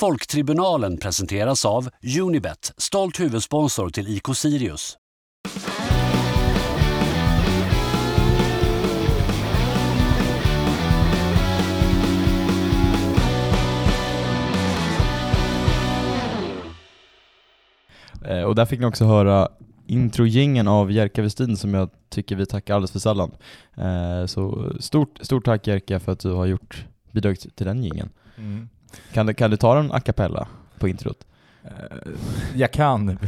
Folktribunalen presenteras av Unibet, stolt huvudsponsor till IK Sirius. Eh, och där fick ni också höra introjingen av Jerka Westin som jag tycker vi tackar alldeles för sällan. Eh, så stort, stort tack Jerka för att du har gjort bidragit till den gingen. Mm. Kan, du, kan du ta den a cappella på introt? Eh, jag kan. Med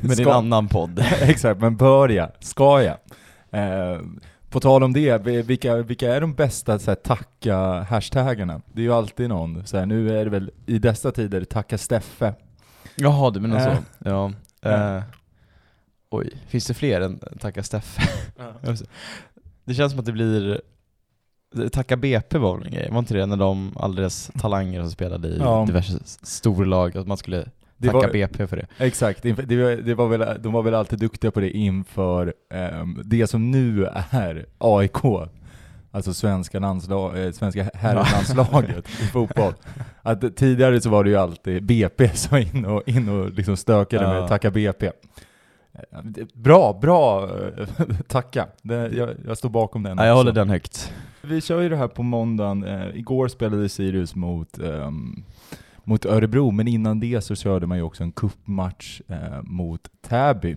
din Ska- annan podd. Exakt, men bör jag? Ska jag? Eh, på tal om det, vi- vilka, vilka är de bästa så här, tacka-hashtaggarna? Det är ju alltid någon, så här, nu är det väl i dessa tider, tacka Steffe. Jaha, du menar Eh. så? Ja. Ja. Eh, oj, finns det fler än Tacka Steffe? det känns som att det blir Tacka BP var väl en grej, var inte det när de, alla deras talanger som spelade i Ja. diverse storlag, att man skulle Det tacka var- BP för det? Exakt, det var, det var väl, de var väl alltid duktiga på det inför ehm, det som nu är AIK. Alltså svenska, landslag, eh, svenska herrlandslaget i fotboll. Att tidigare så var det ju alltid BP som var in och, in och liksom stökade Ja. med tacka BP. Eh, Bra, bra eh, tacka. Det, jag, jag står bakom den Ja, jag håller den högt. Vi kör ju det här på måndagen. Eh, igår spelade Sirius mot, ehm, mot Örebro, men innan det så körde man ju också en cupmatch eh, mot Täby.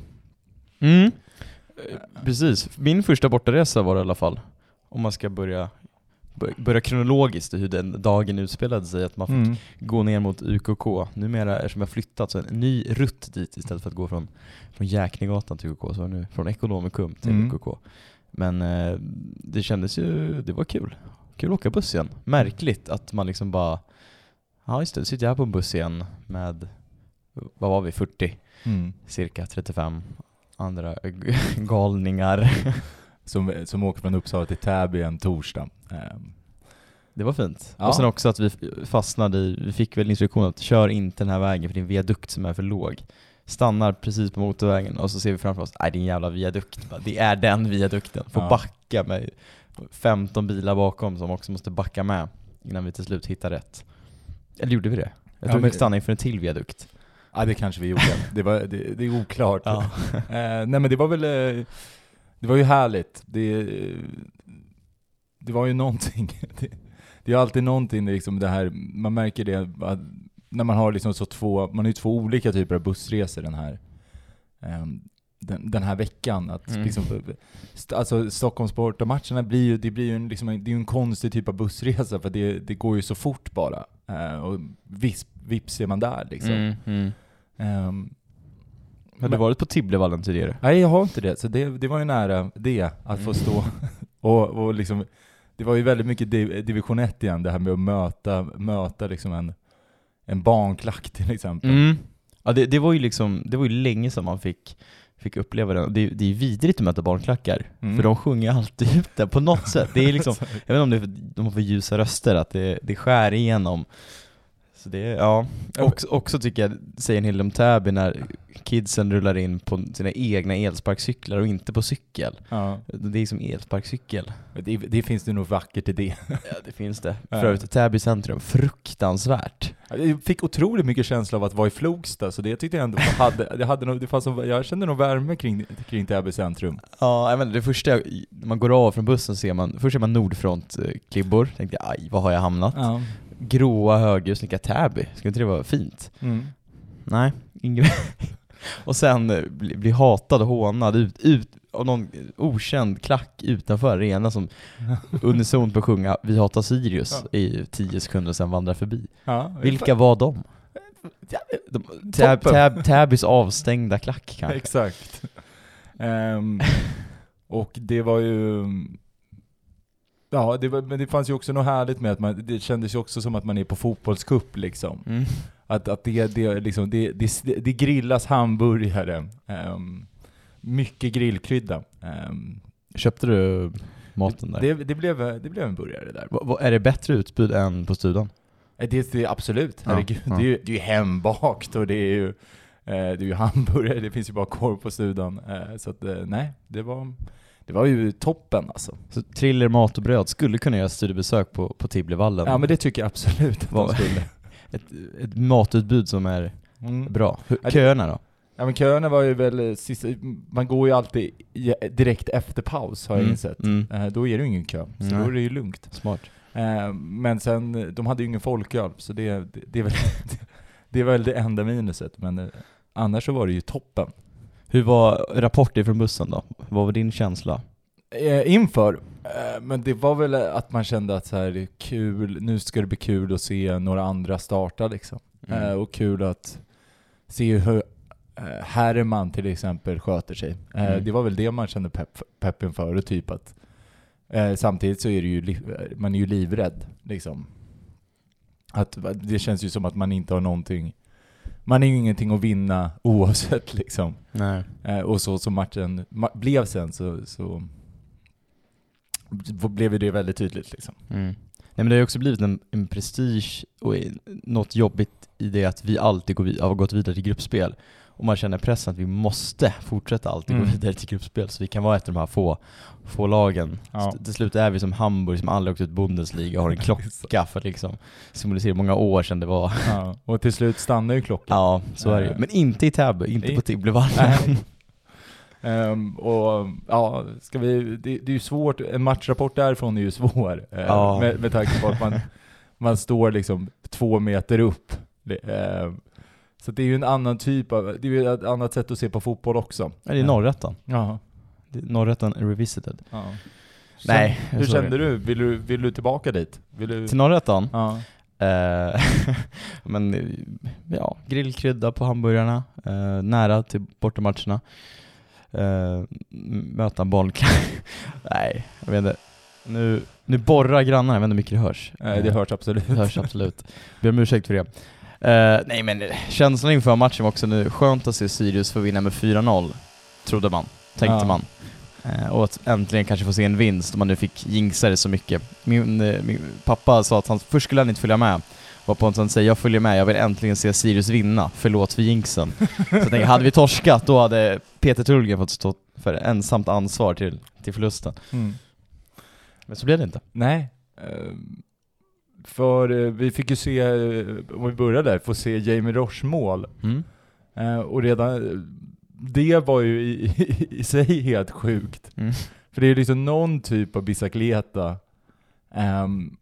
Mm. Eh, Precis, min första bortaresa var det i alla fall. Om man ska börja, bör- börja kronologiskt hur den dagen utspelade sig, att man fick Mm. gå ner mot UKK. Numera, eftersom jag flyttat, så en ny rutt dit istället för att gå från, från Jäknegatan till UKK, så det nu från Ekonomikum till Mm. UKK. Men eh, det kändes ju, det var kul. Kul att åka buss igen. Märkligt att man liksom bara, ja just det, sitter jag här på en buss igen med, vad var vi, 40? Mm. cirka 35 andra galningar. Som, som åker från Uppsala till Täby en torsdag. Ehm, Det var fint. Ja. Och sen också att vi fastnade i, vi fick väl instruktion att kör inte den här vägen för det är en viadukt som är för låg. Stannar precis på motorvägen och så ser vi framför oss, nej det är en jävla viadukt. Det är den viadukten. Får Ja. backa med 15 bilar bakom som också måste backa med innan vi till slut hittar rätt. Eller gjorde vi det? Jag Ja, tror vi men- fick stanna inför en till viadukt. Ja det kanske vi gjorde. Det, var, det, det är oklart. Ja. Eh, nej men det var väl, eh, det var ju härligt. Det, det var ju någonting. Det, det är alltid någonting liksom det här, man märker det att när man har liksom så två, man har ju två olika typer av bussresor den här ehm, den, den här veckan. Att Mm. liksom, st- alltså Stockholms bortamatcherna blir ju, det blir ju en, liksom, det är en konstig typ av bussresa för det, det går ju så fort bara. Eh, och vips, vips är man där liksom. Mm, mm. Ehm, Har du varit på Tibblevallen tidigare? Nej, jag har inte det. Så det, det var ju nära det, att få Mm. stå och, och liksom, det var ju väldigt mycket div, division 1 igen, det här med att möta, möta liksom en, en barnklack till exempel. Mm. Ja det, det var ju liksom, det var ju länge sedan man fick, fick uppleva det. Det, det är ju vidrigt att möta barnklackar, Mm. för de sjunger alltid ut det på något sätt. Det är liksom, jag vet inte om det är för de har för ljusa röster, att det, det skär igenom. Så det, ja. Också, också tycker jag, säger en hel del om Täby när kidsen rullar in på sina egna elsparkcyklar och inte på cykel. Ja. Det är som elsparkcykel. Det, det finns det nog vackert i det. Ja det finns det. För övrigt, Täby centrum, fruktansvärt. Jag fick otroligt mycket känsla av att vara i Flogsta, så det tyckte jag ändå hade, det hade nog, det fanns, en- jag kände nog värme kring, kring Täby centrum. Ja, jag menar, det första, jag- när man går av från bussen ser man, först ser man Nordfront-klibbor, tänkte jag aj, var har jag hamnat? Ja. Gråa höghus, jag Täby, skulle inte det vara fint? Mm. Nej, inget Och sen eh, bli, bli hatad och hånad ut, ut av någon okänd klack utanför arenan som unisont på sjunga 'Vi hatar Sirius' i tio sekunder och sen vandrar förbi. Ja. Vilka var de? de Toppen. tab, Täbys avstängda klack kanske? Exakt. Ehm, och det var ju... Ja, det var, men det fanns ju också något härligt med att man, det kändes ju också som att man är på fotbollscup liksom. Mm. Att, att det, det, liksom, det, det, det grillas hamburgare, ehm, mycket grillkrydda. Ehm, Köpte du maten där? det, det, blev, det blev en burgare där. Va- va- är det bättre utbud än på studion? Eh, Det, det absolut, Ja, herregud. ja. Det, är ju, det är ju hembakt och det är ju, eh, det är ju hamburgare, det finns ju bara korv på studion. Eh, så att, eh, nej, det var, det var ju toppen alltså. Så Thriller Mat och Bröd skulle kunna göra studiebesök på, på Tibblevallen. Ja men det tycker jag absolut att de skulle. ett, ett matutbud som är Mm. bra. Köerna då? Ja men köerna var ju väl sista, man går ju alltid direkt efter paus har jag Mm, insett. mm. Eh, Då är det ju ingen kö, så Nej. då är det ju lugnt. Smart. Eh, Men sen, de hade ju ingen folköl, så det, det, det, är väl, det är väl det enda minuset. Men eh, annars så var det ju toppen. Hur var rapporter från bussen då? Vad var din känsla? Eh, Inför, eh, men det var väl att man kände att så här, kul, nu ska det bli kul att se några andra starta liksom. Eh, Och kul att se hur Herman till exempel sköter sig. Mm. Det var väl det man kände pepp, pepp inför, och typ att samtidigt så är det ju, man är ju livrädd liksom. Att, det känns ju som att man inte har någonting, man har ju ingenting att vinna oavsett liksom. Nej. Eh, och så som matchen ma- blev sen så, så blev det väldigt tydligt liksom. Mm. Nej men det har ju också blivit en, en prestige och något jobbigt i det att vi alltid går har gått vidare till gruppspel. Och man känner pressen att vi måste fortsätta alltid Mm. gå vidare till gruppspel så vi kan vara ett av de här få, få lagen. Ja. Så Till slut är vi som Hamburg som aldrig åkt ut Bundesliga och har en klocka för att liksom symbolisera hur många år sedan det var. Ja, och till slut stannar ju klockan. Ja, så är det. Eh. Men inte i Täby, inte I- på Tibblevallen. Ehm, och ja, ska vi, det, det är ju svårt, en matchrapport därifrån är ju svår. eh, Ja. med, med tanke på att man, man står liksom två meter upp. Ehm, så det är ju en annan typ av, det är ju ett annat sätt att se på fotboll också. Ja, det är Norrättan. Ja. Norrättan revisited. ja. Nej, Hur så är det. kände du? Vill, du? vill du tillbaka dit? Vill du? Till Norrättan? Ja. Eh, men ja, grillkrydda på hamburgarna, eh, nära till bortamatcherna. Eh, möta en bollklang. Nej, jag vet inte. Nu, nu borrar grannar, jag vet inte hur mycket det hörs. Eh, det hörs absolut. Det hörs absolut. Ber om ursäkt för det. Eh, nej men eh, känslan inför matchen var också nu, skönt att se Sirius få vinna med 4-0, trodde man, tänkte Ja. man. Eh, och att äntligen kanske få se en vinst om man nu fick jinxa det så mycket. Min, min pappa sa att han först skulle han inte följa med, varpå han säger jag följer med, jag vill äntligen se Sirius vinna, förlåt för jinxen. så jag tänker, hade vi torskat då hade Peter Tullgren fått stå för ensamt ansvar till, till förlusten. Mm. Men så blev det inte. Nej. Ehm, För eh, vi fick ju se, eh, om vi börjar där, få se Jamie Roche mål. Mm. Eh, Och redan det var ju i, i, i sig helt sjukt. Mm. För det är ju liksom någon typ av bicicleta. ehm,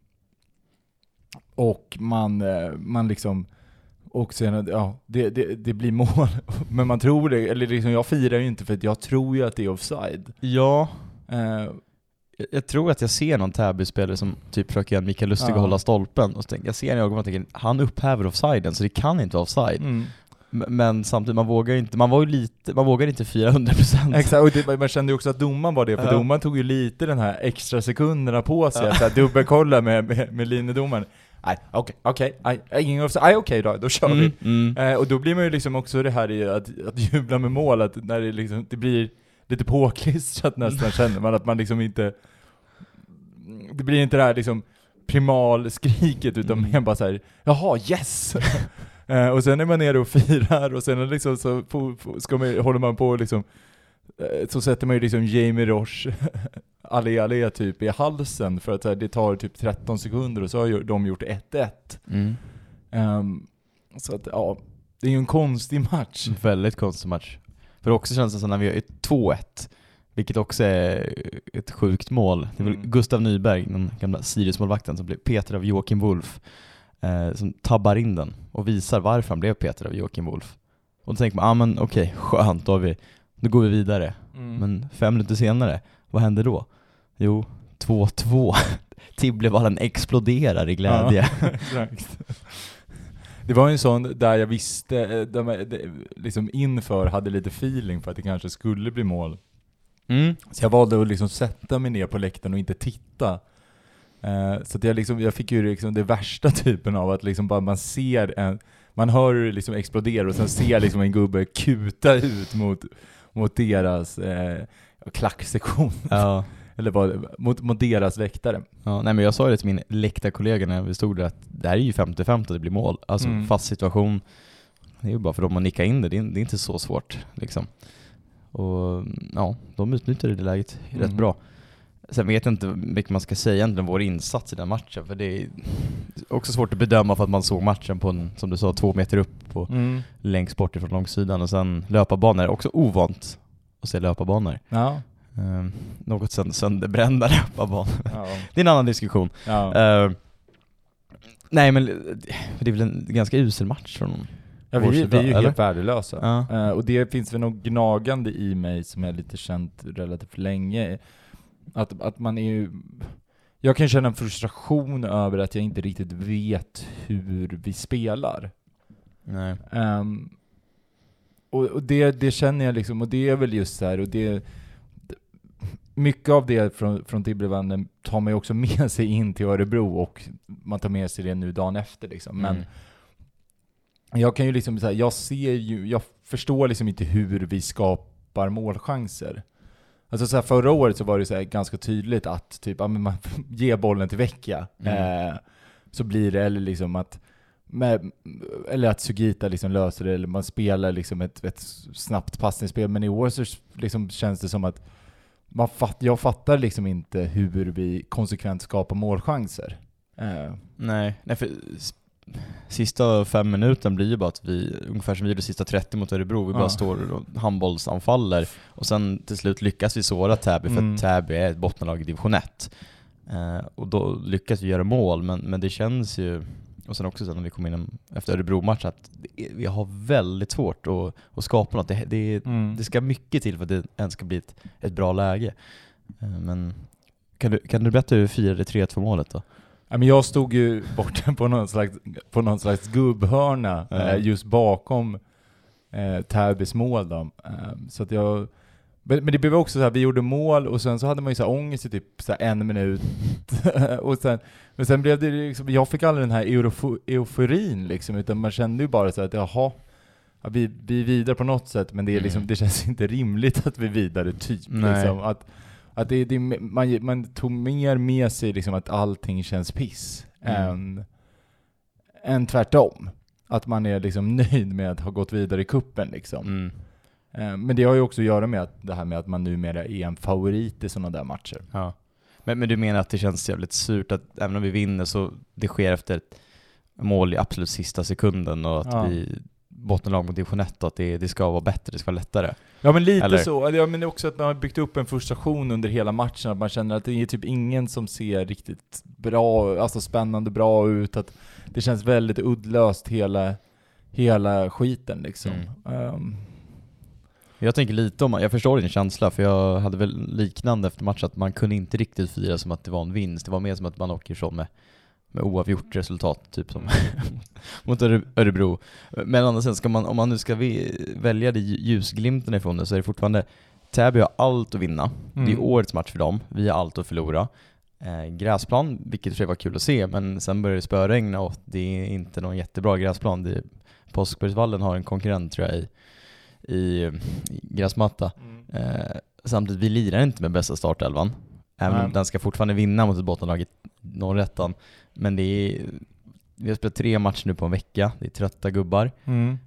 och man, man liksom, och sen, ja, det, det, det blir mål. Men man tror det, eller liksom jag firar ju inte för att jag tror ju att det är offside. Ja, Eh, Jag- Jag tror att jag ser någon Täby-spelare som typ försöker göra Mikael Lustig Ja. och hålla stolpen, och så tänker, jag ser i ögonen och tänker han upphäver offsiden, så det kan inte vara offside. mm. Men samtidigt, man vågar inte, man var ju lite, man vågar inte 400% Exakt, och det, man kände ju också att domaren var det, för Ja. domaren tog ju lite den här extra sekunderna på sig att så här dubbelkolla med, med, med linjedomaren. Nej, okej, okej, nej, ingen offside, nej okej då, då kör vi. Mm, mm. Eh, och då blir man ju liksom också det här i att, att jubla med mål, att när det liksom, det blir lite påklistrat nästan känner man, att man liksom inte, det blir inte det här liksom primalskriket utan Mm. mer bara så här, jaha yes! eh, och sen är man nere och firar och sen liksom så ska man, håller man på liksom, eh, så sätter man ju liksom Jamie Roche allé allé typ i halsen för att här, det tar typ 13 sekunder och så har de gjort 1-1. Mm. Ehm, så att ja, det är ju en konstig match. Väldigt konstig match. För också känns det som när vi gör 2-1, vilket också är ett sjukt mål. Det är väl Mm. Gustav Nyberg, den gamla Sirius-målvakten, som blev Peter av Joakim Wolf, eh, som tabbar in den och visar varför han blev Peter av Joakim Wolf. Och då tänker man, ah, men okej, skönt, då, har vi, då går vi vidare. Mm. Men fem minuter senare, vad händer då? Jo, 2-2. Tibblevallen exploderar i glädje. Ja. Det var en sån där jag visste, eh, där man, det- liksom inför hade lite feeling för att det kanske skulle bli mål. Mm. Så jag valde att liksom sätta mig ner på läktaren och inte titta. Eh, så att jag, liksom, jag fick ju liksom det värsta typen av att liksom bara man ser en, man hör det liksom explodera och sen ser liksom en gubbe kuta ut mot, mot deras eh, klacksektion. Ja. Eller vad, mot, mot deras läktare. Ja, nej men jag sa det till min läktarkollega när vi stod där att det här är ju 50-50 att det blir mål. Alltså Mm. fast situation, det är ju bara för dem att nicka in det, det är, det är inte så svårt liksom. Och ja, de utnyttjade det läget rätt Mm. bra. Sen vet jag inte mycket man ska säga egentligen om vår insats i den matchen, för det är också svårt att bedöma för att man såg matchen på en, som du sa, två meter upp på, Mm. längst bort ifrån långsidan och sen löparbanor, också ovant att se löparbanor. Ja. Eh, något sönder, sönderbrända löparbanor. Ja. det är en annan diskussion. ja. Eh, nej men det är väl en ganska usel match från Ja, vi, vi är ju eller? helt värdelösa. Ja. Eh, och det finns väl något gnagande i mig som jag lite känt relativt länge. Att, att man är ju... Jag kan känna en frustration över att jag inte riktigt vet hur vi spelar. Nej. Ehm, och och det, det känner jag liksom, och det är väl just så här, och det... Mycket av det från, från Tibblevannen tar man ju också med sig in till Örebro och man tar med sig det nu dagen efter liksom. Men Mm. jag kan ju liksom säga, jag ser ju, jag förstår liksom inte hur vi skapar målchanser. Alltså så här, förra året så var det så ganska tydligt att typ, ja, men man ger bollen till Vecchia, Mm. eh, så blir det, eller liksom att med, eller att Sugita liksom löser det, eller man spelar liksom ett, ett snabbt passningsspel. Men i år så liksom känns det som att man fatt, jag fattar liksom inte hur vi konsekvent skapar målchanser. Eh, Nej, nej för sista fem minuten blir ju bara att vi, ungefär som vi gjorde sista 30 mot Örebro, vi bara står och handbollsanfaller och sen till slut lyckas vi såra Täby för Mm. att Täby är ett bottenlag i division 1. Eh, och då lyckas vi göra mål, men, men det känns ju, och sen också sen när vi kom in efter Örebro-matchen, att det, vi har väldigt svårt att, att skapa något. Det, det, mm. det ska mycket till för att det ens ska bli ett, ett bra läge. Eh, men kan du, kan du berätta hur vi firade 3-2 målet då? Jag stod ju borta på någon slags, på någon slags gubbhörna eh, just bakom eh, Täbys mål då. Eh, så att jag, men, det blev också så här, vi gjorde mål och sen så hade man ju så här ångest i typ så en minut. och sen, men sen blev det liksom, jag fick aldrig den här eurofo, euforin liksom, utan man kände ju bara så att jaha, ja, vi, vi är vidare på något sätt, men det, är liksom, Mm. det känns inte rimligt att vi är vidare typ. Liksom, att, att det, det, man, man tog mer med sig liksom att allting känns piss, Mm. än, än tvärtom. Att man är liksom nöjd med att ha gått vidare i kuppen liksom. Mm. Eh, Men det har ju också att göra med att det här med att man numera är en favorit i sådana där matcher. Ja. Men, men du menar att det känns jävligt surt att även om vi vinner så det sker efter ett mål i absolut sista sekunden och att Ja. vi bottenlag mot division 1 och att det, det ska vara bättre, det ska vara lättare. Ja men lite Eller? så, ja, men också att man har byggt upp en frustration under hela matchen, att man känner att det är typ ingen som ser riktigt bra, alltså spännande bra ut, att det känns väldigt uddlöst hela, hela skiten liksom. Ehm, Jag tänker lite om, jag förstår din känsla för jag hade väl liknande efter matchen att man kunde inte riktigt fira som att det var en vinst. Det var mer som att man åker ifrån med, med oavgjort resultat, typ som mot Öre- Örebro. Men andra sidan, ska man, om man nu ska välja det ljusglimten ifrån det så är det fortfarande Täby har allt att vinna. Det är Mm. årets match för dem, vi har allt att förlora. Eh, gräsplan, vilket i och för sig var kul att se, men sen började det spöregna och det är inte någon jättebra gräsplan. Det, Påskbergsvallen har en konkurrent tror jag i, i, gräsmatta. Eh, samtidigt, vi lirar inte med bästa startelvan. Även om den ska fortfarande vinna mot ett bottenlag i norrettan. Men det är, vi har spelat tre matcher nu på en vecka, det är trötta gubbar. Mm.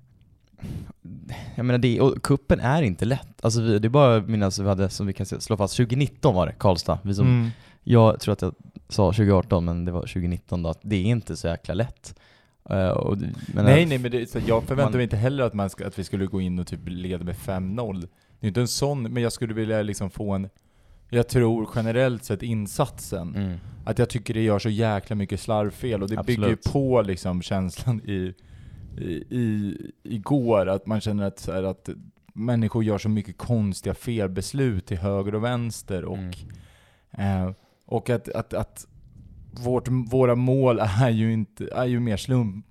Jag menar, det, och kuppen är inte lätt. Alltså vi, det är bara minnas, vi hade, som vi kan se- slå fast, 2019 var det, Karlstad. Vi som, Mm. Jag tror att jag sa 2018, men det var 2019 då, det är inte så jäkla lätt. Eh, och, det- nej nej men det, jag förväntar mig inte heller att, man ska, att vi skulle gå in och typ leda med 5-0. Det är inte en sån, men jag skulle vilja liksom få en, jag tror generellt sett insatsen, Mm. att jag tycker det gör så jäkla mycket slarvfel och det bygger ju Absolut. på liksom känslan i, i, i igår, att man känner att, här, att människor gör så mycket konstiga felbeslut till höger och vänster och, Mm. eh, och att, att, att vårt, våra mål är ju, inte, är ju mer slump,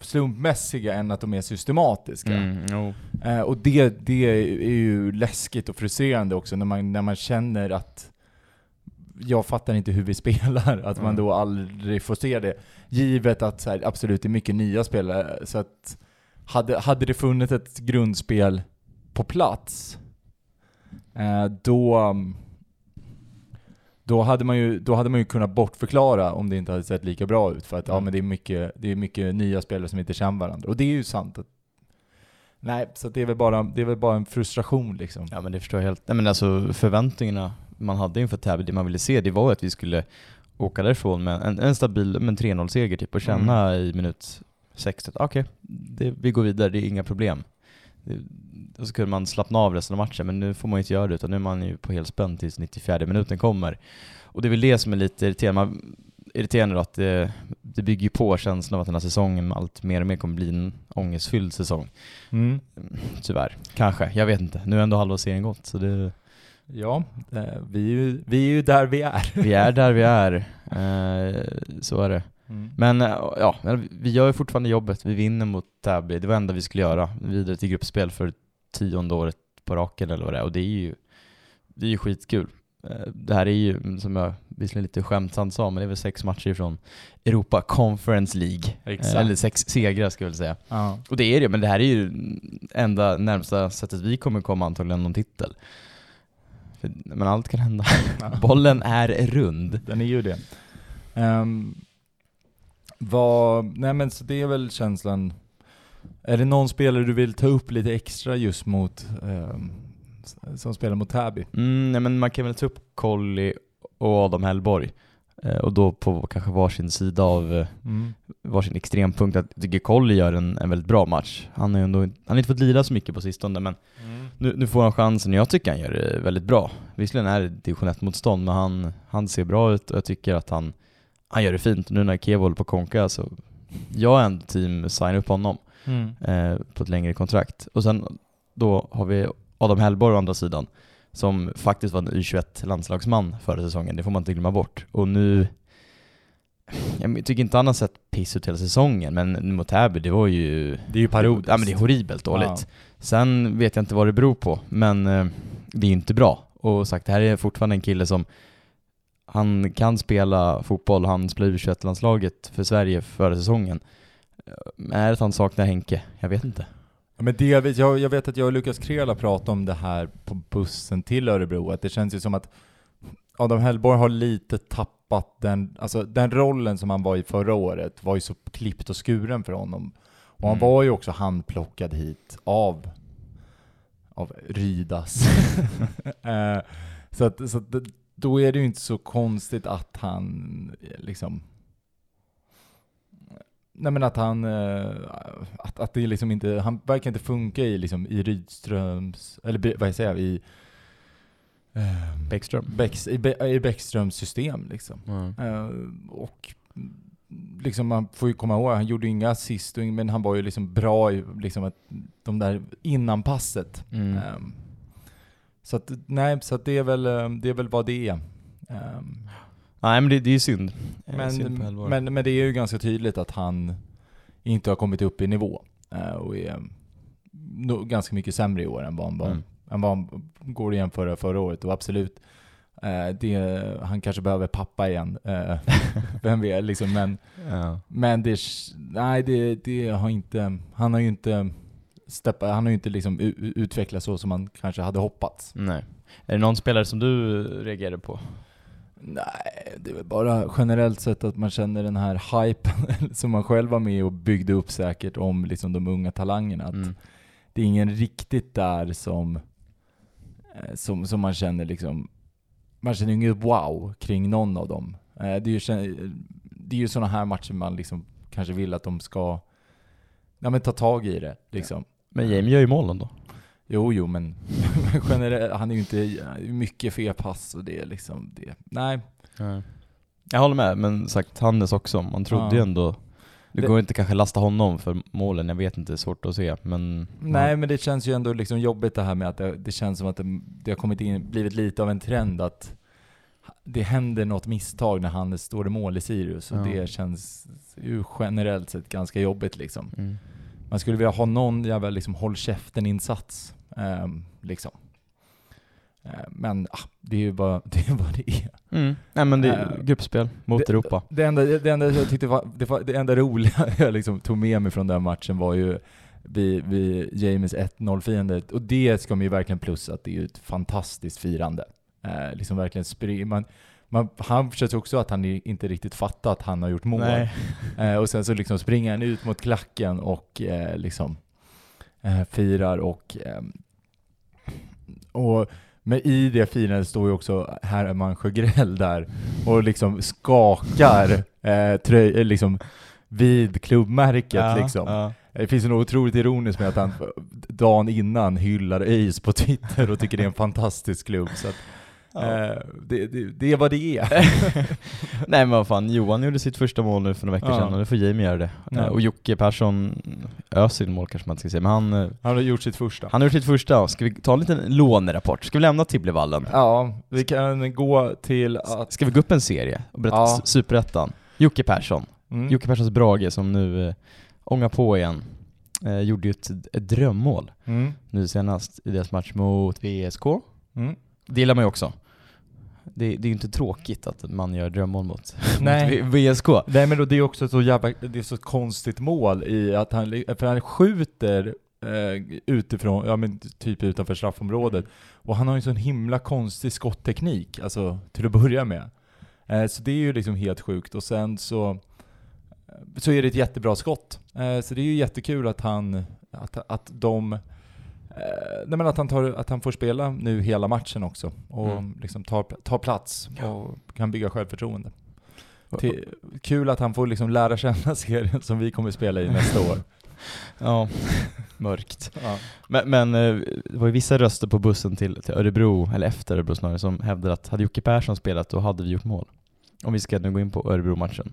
slumpmässiga än att de är systematiska. Mm, jo. Eh, och det, det är ju läskigt och frustrerande också när man, när man känner att jag fattar inte hur vi spelar, att man Mm. då aldrig får se det. Givet att så här, absolut det är mycket nya spelare, så att hade, hade det funnits ett grundspel på plats, eh, då, då, hade man ju, då hade man ju kunnat bortförklara om det inte hade sett lika bra ut. För att ja, Mm. men det, är mycket, det är mycket nya spelare som inte känner varandra. Och det är ju sant. Att, nej, så det, är väl bara, det är väl bara en frustration liksom. Ja men det förstår jag helt. Nej men alltså förväntningarna man hade inför Täby, det man ville se, det var att vi skulle åka därifrån med en, en stabil men 3-0-seger typ och känna Mm. i minut 60 att okej, det- vi går vidare, det är inga problem. Det, och så kunde man slappna av resten av matchen, men nu får man ju inte göra det utan nu är man ju på helspänn tills 94 minuten kommer. Och det är väl det som är lite irriterande, man, irriterande då att det, det bygger ju på känslan av att den här säsongen allt mer och mer kommer bli en ångestfylld säsong. Mm. Tyvärr. Kanske, jag vet inte. Nu är ändå halva serien gått, så det, Ja, eh, vi är, ju, vi är ju där vi är. vi är där vi är. Eh, så är det. Mm. Men eh, ja, vi gör ju fortfarande jobbet. Vi vinner mot Täby. Det var det enda vi skulle göra. Vidare till gruppspel för tionde året på raken eller vad det är. Och det är ju, det är ju skitkul. Eh, Det här är ju, som jag visserligen lite skämtsamt sa, men det är väl sex matcher från Europa Conference League. Exakt. Eh, Eller sex segrar ska jag väl säga. Ja. Och det är det, men det här är ju enda närmsta sättet vi kommer komma antagligen någon titel. För, men allt kan hända. Bollen är rund. Den är ju det. Um, vad, nej men så det är väl känslan. Är det någon spelare du vill ta upp lite extra just mot, s- som spelar mot Täby? Mm, nej, men man kan väl ta upp Colli och Adam Hellborg. Eh, och då på kanske varsin sida av eh, Mm. varsin extrempunkt. Jag tycker Colli gör en, en väldigt bra match. Han ju ändå, han har inte fått lira så mycket på sistone, men nu, nu får han chansen och jag tycker han gör det väldigt bra. Visserligen är det division 1-motstånd, men han, han ser bra ut och jag tycker att han, han gör det fint. Nu när Kevo håller på att konka så jag är ändå team signa upp honom Mm. eh, på ett längre kontrakt. Och sen då har vi Adam Hellborg å andra sidan, som faktiskt var en U21-landslagsman förra säsongen, det får man inte glömma bort. Och nu, jag tycker inte han har sett piss ut hela säsongen, men nu mot Täby, det var ju... Det är ju parodiskt. Ja men det är horribelt dåligt. Ja. Sen vet jag inte vad det beror på, men eh, det är ju inte bra. Och sagt, det här är fortfarande en kille som han kan spela fotboll, han spelade u 21-landslaget för Sverige förra säsongen. Är det att han saknar Henke? Jag vet inte. Ja, Men det, jag, vet, jag, jag vet att jag och Lukas Krela pratade om det här på bussen till Örebro, att det känns ju som att Adam Hellborg har lite tappat den, alltså den rollen som han var i förra året var ju så klippt och skuren för honom. Och han Mm. var ju också handplockad hit av, av Rydas. eh, så att, så att det- då är det ju inte så konstigt att han eh, liksom Nej men att han, eh, att, att det liksom inte, han verkar inte funka i liksom i Rydströms, eller vad säger jag, i eh, Bäckström. Bäcks, i, Be- i Bäckströms system liksom. Eh, och liksom man får ju komma ihåg, han gjorde ju inga assist, men han var ju liksom bra i liksom att, de där innan passet. Mm. Ehm, så att, nej, så att det är väl, eh, det är väl vad det är. Ehm, Nej men det, det är ju synd. Eh, synd men, Hellborg. men, men det är ju ganska tydligt att han inte har kommit upp i nivå eh, och är no, ganska mycket sämre i år än vad han var, Mm. än vad han går att jämföra förra året. Och absolut, eh, det, han kanske behöver pappa igen. Eh, vem vet, liksom, men, Ja. men det, nej, det, det har inte, han har ju inte steppa, han har ju inte liksom utvecklats så som man kanske hade hoppats. Nej. Är det någon spelare som du reagerade på? Nej, det är väl bara generellt sett att man känner den här hypen som man själv var med och byggde upp säkert om liksom de unga talangerna. Att Mm. Det är ingen riktigt där som, eh, som, som man känner liksom, man känner inget wow kring någon av dem. Eh, Det är ju, det är ju sådana här matcher man liksom kanske vill att de ska ja, men ta tag i det. Liksom. Men Jamie gör ju målen då. Jo, jo, men generellt, han är ju inte mycket felpass och det är liksom det. Nej, Jag håller med, men sagt Hannes också. Man trodde Ja. ju ändå... Det, Det- går inte kanske lasta honom för målen, jag vet inte, det är svårt att se. Men... Nej, men det känns ju ändå liksom jobbigt det här med att det, det känns som att det, det har kommit in, blivit lite av en trend att det händer något misstag när han står i mål i Sirius och Ja. det känns ju generellt sett ganska jobbigt liksom. Mm. Man skulle vilja ha någon jävla liksom håll käften-insats. ehm, liksom. Eh, men ah, det är ju bara det, är vad det är. Mm. Nej men det är Eh, gruppspel mot det, Europa. Det enda, det enda jag tyckte var, det, var, det enda roliga jag liksom tog med mig från den matchen var ju vid, vid James 1-0-firandet. Och det ska man ju verkligen plussa, att det är ett fantastiskt firande. Eh, liksom verkligen spring, man, man, han känns också att han inte riktigt fattar att han har gjort mål. Eh, och sen så liksom springer han ut mot klacken och eh, liksom eh, firar och, ehm, och Men i det firandet står ju också Herman Sjögrell där och liksom skakar eh, tröj, eh, liksom vid klubbmärket liksom. ja. Det finns något otroligt ironiskt med att han dagen innan hyllar ÖIS på Twitter och tycker det är en fantastisk klubb. Så att, Ja. eh, det, det, det är vad det är. Nej men vad fan, Johan gjorde sitt första mål nu för några veckor Ja. sedan och nu får Jamie göra det. Ja. Eh, Och Jocke Persson öser mål kanske man ska säga, men han, eh, Han har gjort sitt första. han har gjort sitt första. Ska vi ta en liten lånerapport? Ska vi lämna Tibblevallen? Ja, vi kan gå till att... Ska vi gå upp en serie och berätta Ja. Superettan? Jocke Persson, Mm. Jocke Perssons Brage som nu eh, ångar på igen, eh, gjorde ju ett, ett drömmål Mm. nu senast i deras match mot VSK. Mm. Det gillar man ju också. Det, det är ju inte tråkigt att man gör drömmål mot, Nej. mot VSK. Nej men då det är också så jävla, det är så konstigt mål i att han, för han skjuter eh, utifrån, ja men typ utanför straffområdet. Och han har ju en sån himla konstig skottteknik, alltså till att börja med. Eh, så det är ju liksom helt sjukt. Och sen så, så är det ett jättebra skott. Eh, så det är ju jättekul att han, att, att de eh, nej men att han, tar, att han får spela nu hela matchen också och Mm. liksom tar, tar plats och kan bygga självförtroende. Till, kul att han får liksom lära känna serien som vi kommer spela i nästa år. Ja, mörkt. Ja. Men, men eh, det var ju vissa röster på bussen till, till Örebro, eller efter Örebro snarare, som hävdade att hade Jocke Persson spelat då hade vi gjort mål. Om vi ska nu gå in på Örebro-matchen.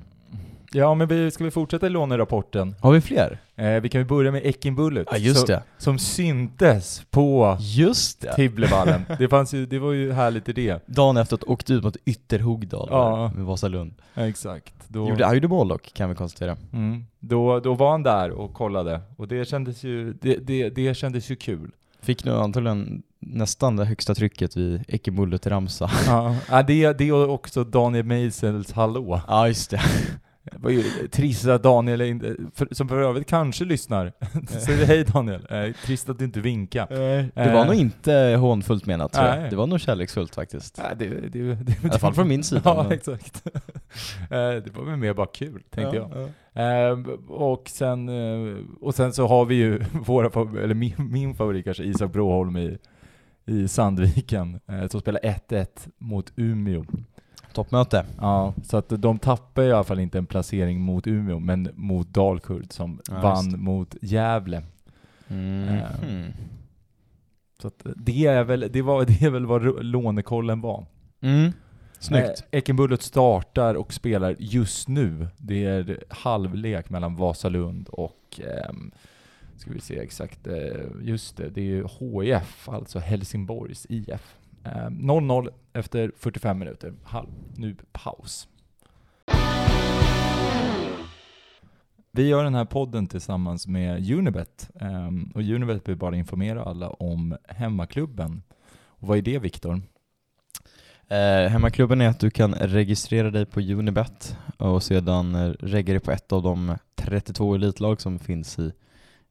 Ja, men vi, ska vi fortsätta i lånerapporten? Har vi fler? Eh, vi kan ju börja med Ekin Bullet. Ja just som, det. som syntes på Just det! Tibblevallen. Det, fanns ju, det var ju härligt i det. Dagen efter att åkte ut mot Ytterhogdal Ja. med Vasalund. Exakt. Då, Gjorde, han gjorde mål dock, kan vi konstatera. mm, då, då var han där och kollade, och det kändes ju, det, det, det kändes ju kul. Fick nu antagligen nästan det högsta trycket vid Ekemullet ramsa. Ja, det, det och också Daniel Meisels hallå. Ja just det. Det var ju trist att Daniel, inte- för, som för övrigt kanske lyssnar, säger vi hej Daniel. Eh, trist att du inte vinkade. Det var Eh. nog inte hånfullt menat tror jag. Det var nog kärleksfullt faktiskt. Nej, det, det, det, det, I alla fall från min sida. Ja, men- exakt. Eh, det var väl mer bara kul, tänkte Ja, jag. ja. Eh, och, sen, eh, och sen så har vi ju våra, eller min, min favorit kanske, Isak Broholm i, i Sandviken, eh, som spelar 1-1 mot Umeå. Toppmöte. Ja, så att de tappar i alla fall inte en placering mot Umeå, men mot Dalkurd som Ja, vann mot Gävle. Mm. Eh. Så att det är väl, det var, det är väl vad lånekollen var. Mm. Snyggt. Eh, Ekenbullet startar och spelar just nu. Det är halvlek mellan Vasalund och, ehm, ska vi se exakt, eh, just det, det är ju HIF, alltså Helsingborgs IF. Eh, 0-0 efter 45 minuter. Halv, nu paus. Vi gör den här podden tillsammans med Unibet. Ehm, och Unibet vill bara informera alla om hemmaklubben. Och vad är det Viktor? Eh, hemmaklubben är att du kan registrera dig på Unibet och sedan regga dig på ett av de 32 elitlag som finns i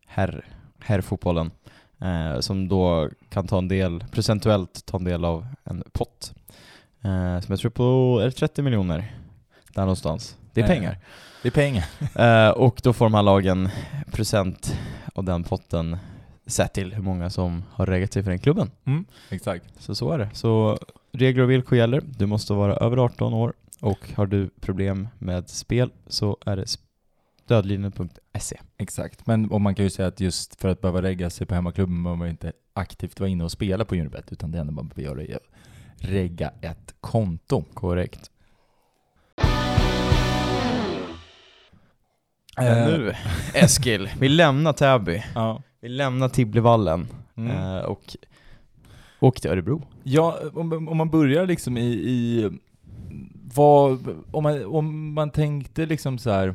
herr, herrfotbollen. Eh, som då kan ta en del, procentuellt ta en del av en pott. Eh, som jag tror på, är det 30 miljoner? Där någonstans. Det är pengar. Det är pengar. Eh, och då får de här lagen procent av den potten sett till hur många som har reggat sig för den klubben. Exakt. Så så är det. Så regler och villkor gäller. Du måste vara över 18 år och har du problem med spel så är det stödlinjen.se. Exakt. Men och man kan ju säga att just för att behöva regga sig på hemmaklubben behöver man inte aktivt vara inne och spela på Unibet, utan det enda man behöver göra är att regga ett konto. Korrekt. Men nu, Eskil, vi lämnar Täby. Ja. Vi lämnar Tibblevallen Mm. eh, och åker till Örebro. Ja, om, om man börjar liksom i, i vad, om man, om man tänkte liksom så här.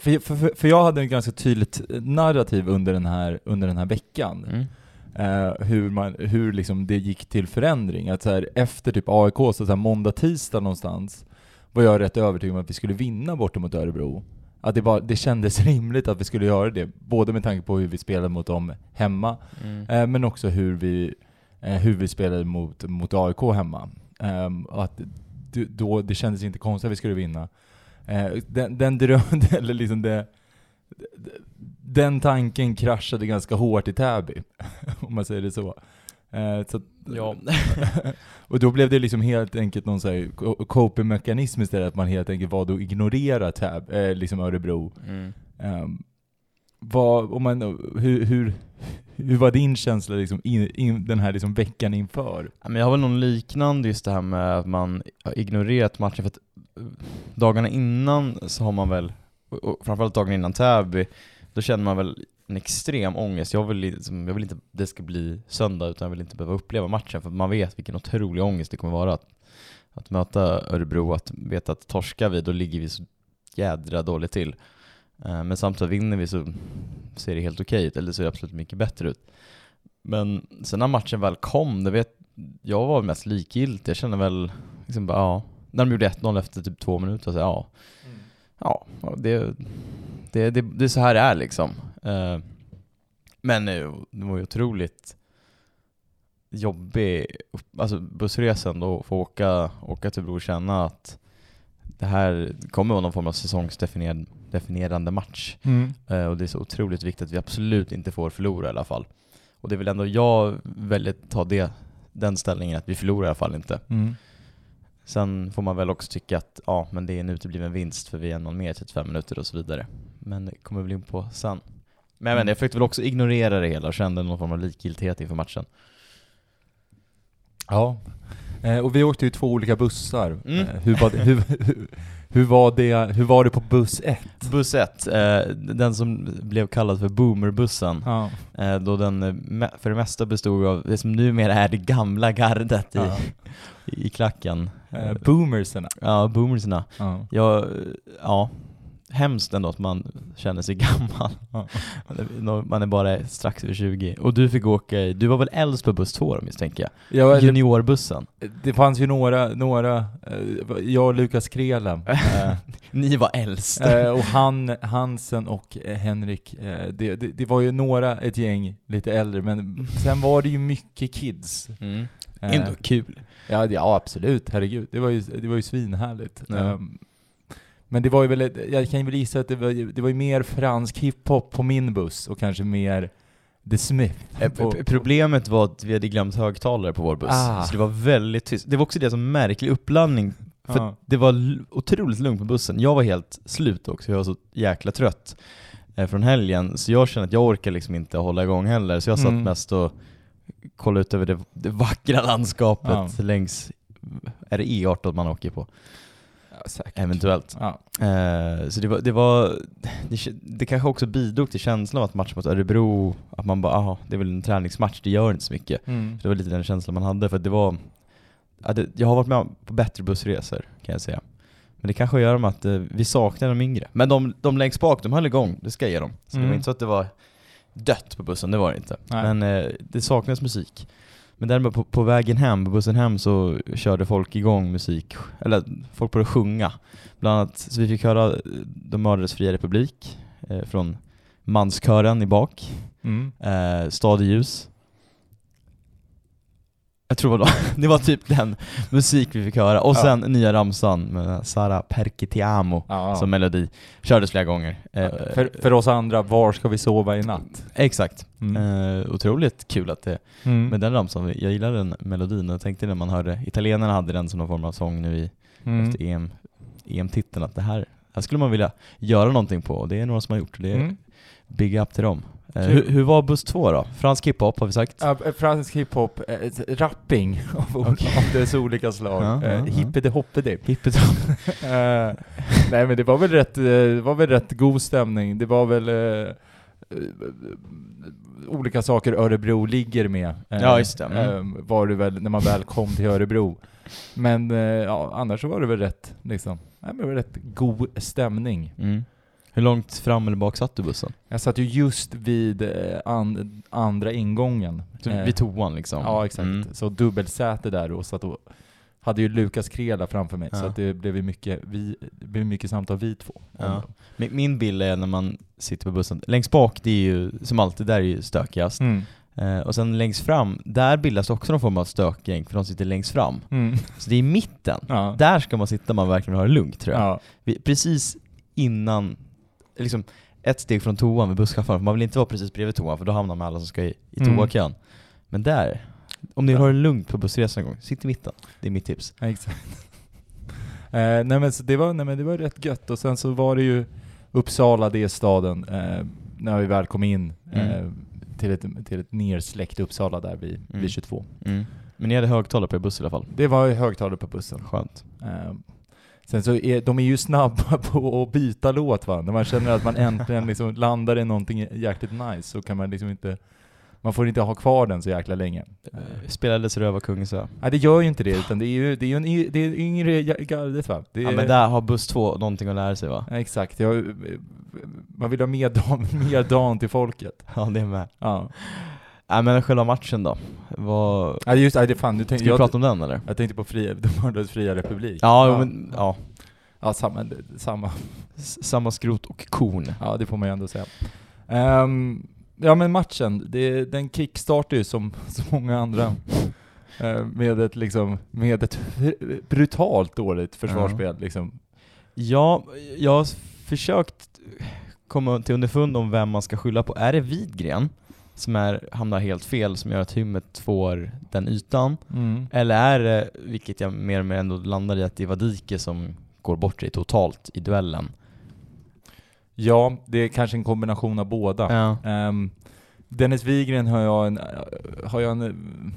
För, för, för jag hade en ganska tydligt narrativ under den här, under den här veckan. Mm. eh, hur, man, hur liksom det gick till förändring. Att så här, efter typ AIK, så, så här, måndag, tisdag någonstans, var jag rätt övertygad om att vi skulle vinna borta mot Örebro. Att det, var, det kändes rimligt att vi skulle göra det, både med tanke på hur vi spelade mot dem hemma, Mm. eh, men också hur vi, eh, hur vi spelade mot, mot AIK hemma. Och att det, då, det kändes inte konstigt att vi skulle vinna. Eh, den, den dröm, eller liksom det, den tanken kraschade ganska hårt i Täby, om man säger det så. Eh, så att, Ja. och då blev det liksom helt enkelt någon sån coping-mekanism istället, att man helt enkelt valde att ignorera tab, eh, liksom Örebro. Mm. Um, vad, om man, hur, hur, hur var din känsla liksom in, in, den här liksom veckan inför? Jag har väl någon liknande just det här med att man har ignorerat matchen för att dagarna innan så har man väl, och- framförallt dagarna innan Täby, då känner man väl en extrem ångest. Jag vill, liksom, jag vill inte att det ska bli söndag utan jag vill inte behöva uppleva matchen för man vet vilken otrolig ångest det kommer vara att, att möta Örebro, att veta att torskar vi då ligger vi så jädra dåligt till. Eh, men samtidigt vinner vi så ser det helt okej ut, eller så ser det absolut mycket bättre ut. Men sen när matchen väl kom, det vet jag var mest likgiltig. Jag kände väl liksom bara, ja. När de gjorde 1-0 efter typ två minuter, så ja. Ja, ja, det, det, det, det är så här det är liksom. Eh, Men eh, det var ju otroligt jobbig, alltså bussresan då, få åka, åka till Bro och känna att det här kommer vara någon form av säsongsdefinierande match. Mm. Eh, Och det är så otroligt viktigt att vi absolut inte får förlora i alla fall. Och det är väl ändå jag att ta det, den ställningen att vi förlorar i alla fall inte. Mm. Sen får man väl också tycka att ja, men det är en utebliven vinst för vi är någon mer 35 minuter och så vidare. Men det kommer vi väl in på sen. Men jag, vet inte, jag försökte väl också ignorera det hela och kände någon form av likgiltighet inför matchen. Ja. Eh, och vi åkte ju två olika bussar. Mm. Eh, hur, var det, hur, hur, hur, var det, hur var det på buss ett? Buss 1, eh, den som blev kallad för boomerbussen, Ja. eh, då den eh, för det mesta bestod av det som numera är det gamla gardet i, Ja. i klacken. Eh, boomerserna. Ja, boomersna. Ja. Ja, ja, hemskt ändå att man känner sig gammal. Man är bara strax över 20. Och du fick åka i, du var väl äldst på buss 2 då misstänker jag? Ja, det, Juniorbussen. det fanns ju några, några eh, jag och Lukas Krela. Eh, Ni var äldst. Eh, och han, Hansen och Henrik, det, det, det var ju några, ett gäng lite äldre, men sen var det ju mycket kids. Mm. Ändå kul. ja, ja, absolut, herregud. Det var ju, det var ju svinhärligt. Ja. Ehm, men det var ju väl, jag kan väl gissa att det var, det var ju mer fransk hiphop på min buss och kanske mer The Smith. Eh, på, Problemet var att vi hade glömt högtalare på vår buss, Ah. så det var väldigt tyst. Det var också det som märklig uppladdning, för Ja. det var otroligt lugnt på bussen. Jag var helt slut också, jag var så jäkla trött eh, från helgen, så jag kände att jag orkar liksom inte hålla igång heller, så jag satt Mm. mest och kollade ut över det, det vackra landskapet Ja. längs, är det E18 man åker på? Ja, säkert. Eventuellt. Ja. Eh, så det var, det var, det, det kanske också bidrog till känslan av att matchen mot Örebro, att man bara, aha, det är väl en träningsmatch, det gör inte så mycket. Mm. Det var lite den känslan man hade, för att det var... Ja, det, jag har varit med på bättre bussresor, kan jag säga. Men det kanske har att eh, vi saknar de yngre. Men de, de längst bak, de höll igång, det ska jag ge dem. Så det Mm. var inte så att det var dött på bussen, det var det inte. Nej. Men eh, det saknades musik. Men däremot på, på vägen hem, på bussen hem, så körde folk igång musik, eller folk började sjunga. Bland annat, så vi fick höra eh, De mördades fria republik eh, från manskören i bak Mm. eh, Stad i ljus. Jag tror det var, det var typ den musik vi fick höra. Och Ja. sen nya ramsan med Sara Perché ti amo Ja. som melodi. Kördes flera gånger. Eh, för, för oss andra, var ska vi sova i natt? Exakt. Mm. Eh, otroligt kul att det, Mm. med den ramsan, jag gillar den melodin och jag tänkte när man hörde, italienarna hade den som någon form av sång nu i, Mm. efter EM, EM-titeln, att det här, här skulle man vilja göra någonting på och det är några som har gjort det. är Mm. Big up till dem. Eh, hur, hur var buss två då? Fransk hiphop har vi sagt? Ja, eh, fransk hiphop, ett- rapping av, av dess olika slag. Ja, eh, ja. hippede hoppede. Eh, nej men det var väl rätt, det var väl rätt god stämning. Det var väl eh, olika saker Örebro ligger med. Ja, just det. Mm. var det väl när man väl kom till Örebro. Men ja, annars så var det väl rätt, liksom, nej, men det var rätt god stämning. Mm. Hur långt fram eller bak satt du bussen? Jag satt ju just vid eh, an, andra ingången. Så Eh, vid toan liksom? Ja, exakt. Mm. Så dubbelsäte där och satt och hade ju Lukas Krela framför mig, så Ja. att det blev ju mycket, vi, det blev mycket samtal vi två. om Ja. Min, bild är när man sitter på bussen, längst bak det är ju som alltid, där är ju stökigast. Mm. Eh, och sen längst fram, där bildas också någon form av stökgäng för de sitter längst fram. Mm. Så det är i mitten, Ja. där ska man sitta man verkligen har det lugnt tror jag. Ja. Vi, precis innan, liksom ett steg från toan vid busschauffören, för man vill inte vara precis bredvid toan för då hamnar man alla som ska i, i Mm. toakön. Men där, Om ni Ja. har det lugnt på bussresan någon gång, sitt i mitten. Det är mitt tips. Ja, exakt. eh, nej, men så det, var, nej men det var rätt gött och sen så var det ju Uppsala, det är staden, eh, när vi väl kom in eh, Mm. till, ett, till ett nersläckt Uppsala där vid, Mm. vid 22. Men ni hade högtalare på er buss i alla fall. Det var högtalare på bussen. Skönt. Sen så är de är ju snabba på att byta låt va, när man känner att man äntligen liksom landar i någonting jäkligt nice så kan man liksom inte man får inte ha kvar den så jäkla länge. Eh, Spelades Rövarkungen så. Nej det gör ju inte det, utan det är ju, det är ju en, det är yngre gardet va? Det Ja men där har buss 2 någonting att lära sig va? Ja, exakt, jag, man vill ha mer dan, mer dan till folket. Ja det är med. Ja. Nej men själva matchen då? Vad... Ja just det, fan, du Ska tänkte, vi jag, prata om den eller? jag tänkte på fria, de mördades fria republik. Ja, ja. men ja. Ja, samma, samma. S- Samma skrot och korn. Ja, det får man ju ändå säga. Ehm, ja men matchen, det, den kickstartar ju som så många andra. eh, med ett liksom, med ett brutalt dåligt försvarsspel liksom. Ja, jag har försökt komma till underfund om vem man ska skylla på. Är det Widgren som är, hamnar helt fel, som gör att Hymmet får den ytan? Eller är det, vilket jag mer och mer ändå landar i, att det är Vadike som går bort sig totalt i duellen? Ja, det är kanske en kombination av båda. Ja. Ehm, Dennis Wigren har jag en, har jag en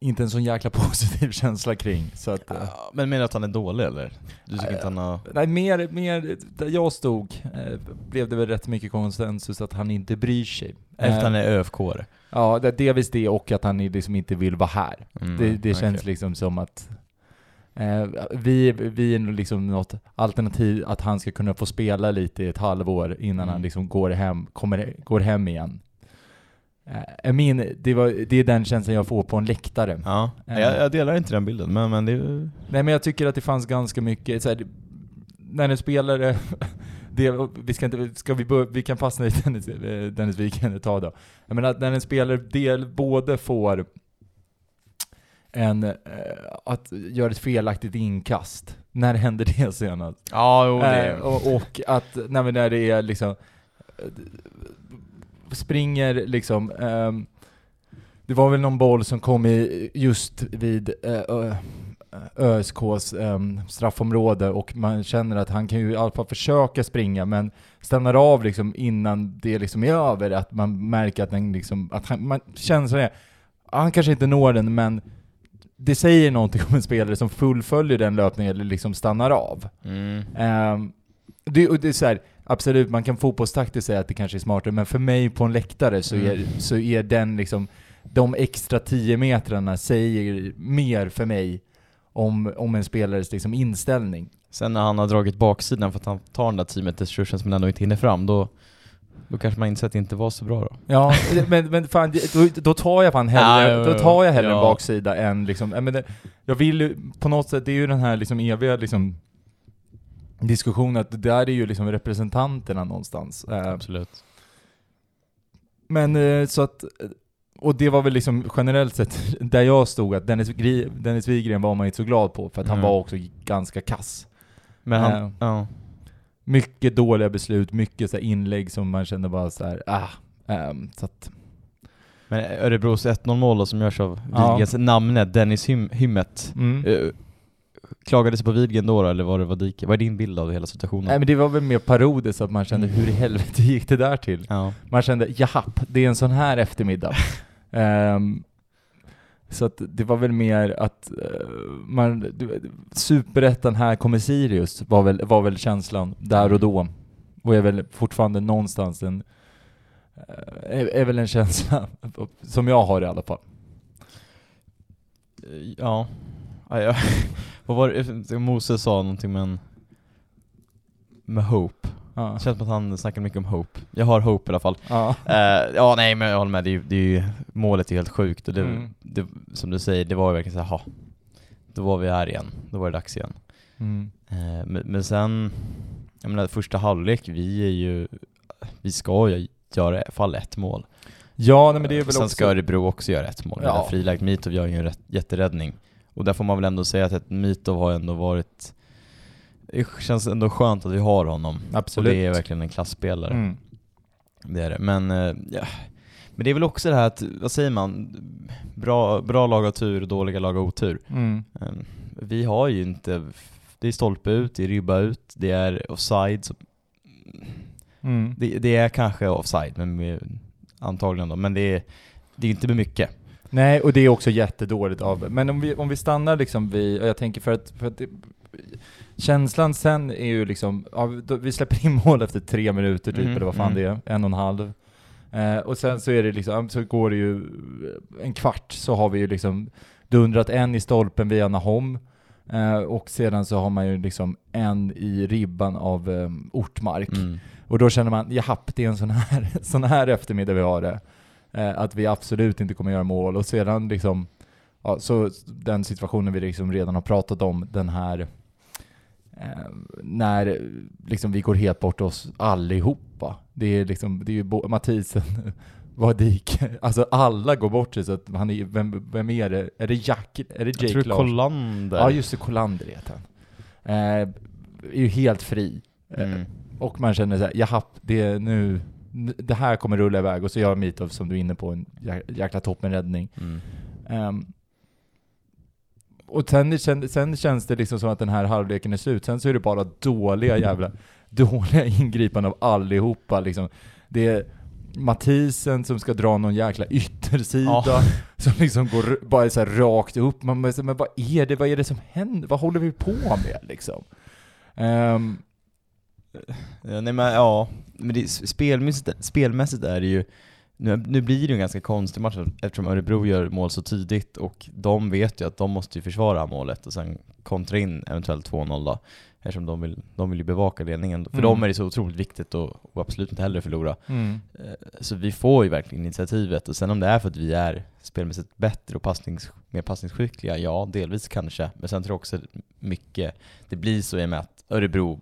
inte en sån jäkla positiv känsla kring. Så att, eh, Ja, Men menar du att han är dålig eller? Du tycker inte han har... nej, mer, mer där jag stod eh, blev det väl rätt mycket konsensus att han inte bryr sig. Efter Eh, han är öfk Ja, det, delvis det och att han liksom inte vill vara här. mm, Det, det okej. känns liksom som att eh, vi, vi är liksom något alternativ att han ska kunna få spela lite i ett halvår innan Mm. han liksom går hem, kommer, går hem igen. Eh, är min, det, var, det är den känslan jag får på en läktare. Ja, Eh. jag, jag delar inte den bilden, men, men det. Nej men jag tycker att det fanns ganska mycket, så här, när en spelare, det, vi ska inte, ska vi, vi kan fastna i Dennis, eh, Dennis Wiken ett tag då. Jag menar när en spelare del både får en, eh, att göra ett felaktigt inkast, när hände det senast? Ja, jo, Eh, och, och att, nej när det är liksom, springer liksom, ehm, det var väl någon boll som kom i just vid Ö- ÖSKs ehm, straffområde och man känner att han kan ju i alla fall försöka springa men stannar av liksom innan det liksom är över, att man märker att den liksom, att han, man, känslan är, han kanske inte når den men det säger någonting om en spelare som fullföljer den löpningen eller liksom stannar av. Mm. Ehm, det, och det är så här, absolut, man kan fotbollstaktiskt säga att det kanske är smartare, men för mig på en läktare så, är, Mm. så är den liksom, de extra 10 metrarna säger mer för mig om, om en spelares liksom inställning. Sen när han har dragit baksidan för att han tar den där 10 meters rushen som ändå inte hinner fram, då, då kanske man inser att det inte var så bra då. Ja, men, men fan, då, då tar jag fan hellre, Ja, då tar jag hellre en ja. baksida än liksom, jag, men det, jag vill ju, på något sätt, det är ju den här liksom eviga liksom diskussionen att det där är ju liksom representanterna någonstans. Eh, Absolut. Men eh, så att, och det var väl liksom generellt sett där jag stod, att Dennis, Dennis Wigren var man inte så glad på, för att han Mm. var också ganska kass. Men han, Eh. ja. Mycket dåliga beslut, mycket så inlägg som man kände bara så här, ah. ehm, så att, Men Örebros 1-0 mål då, som görs av Ja. Widgens namne, Dennis Hym Hymmet. mm. Uh, klagades på Widgren då, eller var det Vadike? Vad är din bild av hela situationen? Nej men det var väl mer parodiskt att man kände, Mm. hur i helvete gick det där till? Ja. Man kände, japp, det är en sån här eftermiddag. Ehm, så att det var väl mer att eh, man, du- superettan här kommer Sirius, var väl, var väl känslan där och då. Och är väl fortfarande någonstans en, eh, är, är väl en känsla, som jag har i alla fall. Ja. ja, ja. Vad var det, Moses sa någonting med en... Med Hope. Ja. Det känns som att han snackar mycket om Hope. Jag har Hope i alla fall. Ja. Eh, ja nej men jag håller med, det är, ju- det är ju, målet är helt sjukt och det, Mm. det, som du säger, det var ju verkligen såhär, då var vi här igen, då var det dags igen. Mm. Eh, men, men sen, jag menar första halvlek, vi är ju, vi ska ju göra i alla fall ett mål. Ja, nej, men det är väl sen också... ska Örebro också göra ett mål. Ja. Frilägt Mitov gör ju en jätteräddning. Och där får man väl ändå säga att ett Mitov har ändå varit, det känns ändå skönt att vi har honom. Absolut. Och det är verkligen en klassspelare. Mm. Det är det. Men, eh, ja. Men det är väl också det här att, vad säger man, bra, bra lag har tur, dåliga lag har otur. Mm. Um, vi har ju inte, det är stolpe ut, det är ribba ut, det är offside, Mm. det, det är kanske offside, men antagligen då, men det är, det är inte med mycket. Nej, och det är också jättedåligt av Men om vi, om vi stannar liksom vid, och jag tänker för att, för att det, känslan sen är ju liksom, ja, vi släpper in mål efter tre minuter typ, Mm, eller vad fan mm. det är, en och en halv. Eh, och sen så är det liksom, så går det ju en kvart så har vi ju liksom dundrat en i stolpen via Nahom, eh, och sedan så har man ju liksom en i ribban av eh, Ortmark. Mm. Och då känner man, japp, det är en sån här, sån här eftermiddag vi har det. Eh, att vi absolut inte kommer göra mål. Och sedan liksom, ja, så den situationen vi liksom redan har pratat om, den här eh, när liksom vi går helt bort oss allihopa. Det är liksom, det är ju Mathisen, Vadik, alltså alla går bort sig så att han är, vem, vem är det? Är det Jack? Är det Jag Jake tror Larsson? Kollander. Ja just det, Kolander heter han. Eh, är ju helt fri. Eh, Mm. och man känner såhär, jaha, det är nu, det här kommer rulla iväg och så gör Mitov, som du är inne på, en jä- jäkla toppenräddning. Mm. Ehm, och sen, sen, känns det liksom som att den här halvleken är slut, sen så är det bara dåliga jävla, dåliga ingripanden av allihopa liksom. Det är Mathisen som ska dra någon jäkla yttersida, Ja. som liksom går bara så rakt upp. Man bara, men vad är det, vad är det som händer? Vad håller vi på med liksom? Ehm, Ja, nej men ja, men det, spelmässigt, spelmässigt är det ju, nu, nu blir det ju en ganska konstig match eftersom Örebro gör mål så tidigt och de vet ju att de måste ju försvara målet och sen kontra in eventuellt 2-0 då. Eftersom de vill, de vill ju bevaka ledningen. För Mm. dem är det så otroligt viktigt och, och absolut inte heller förlora. mm. Eh, Så vi får ju verkligen initiativet och sen om det är för att vi är spelmässigt bättre och passnings, mer passningsskickliga, ja delvis kanske. Men sen tror jag också mycket, det blir så i och med att Örebro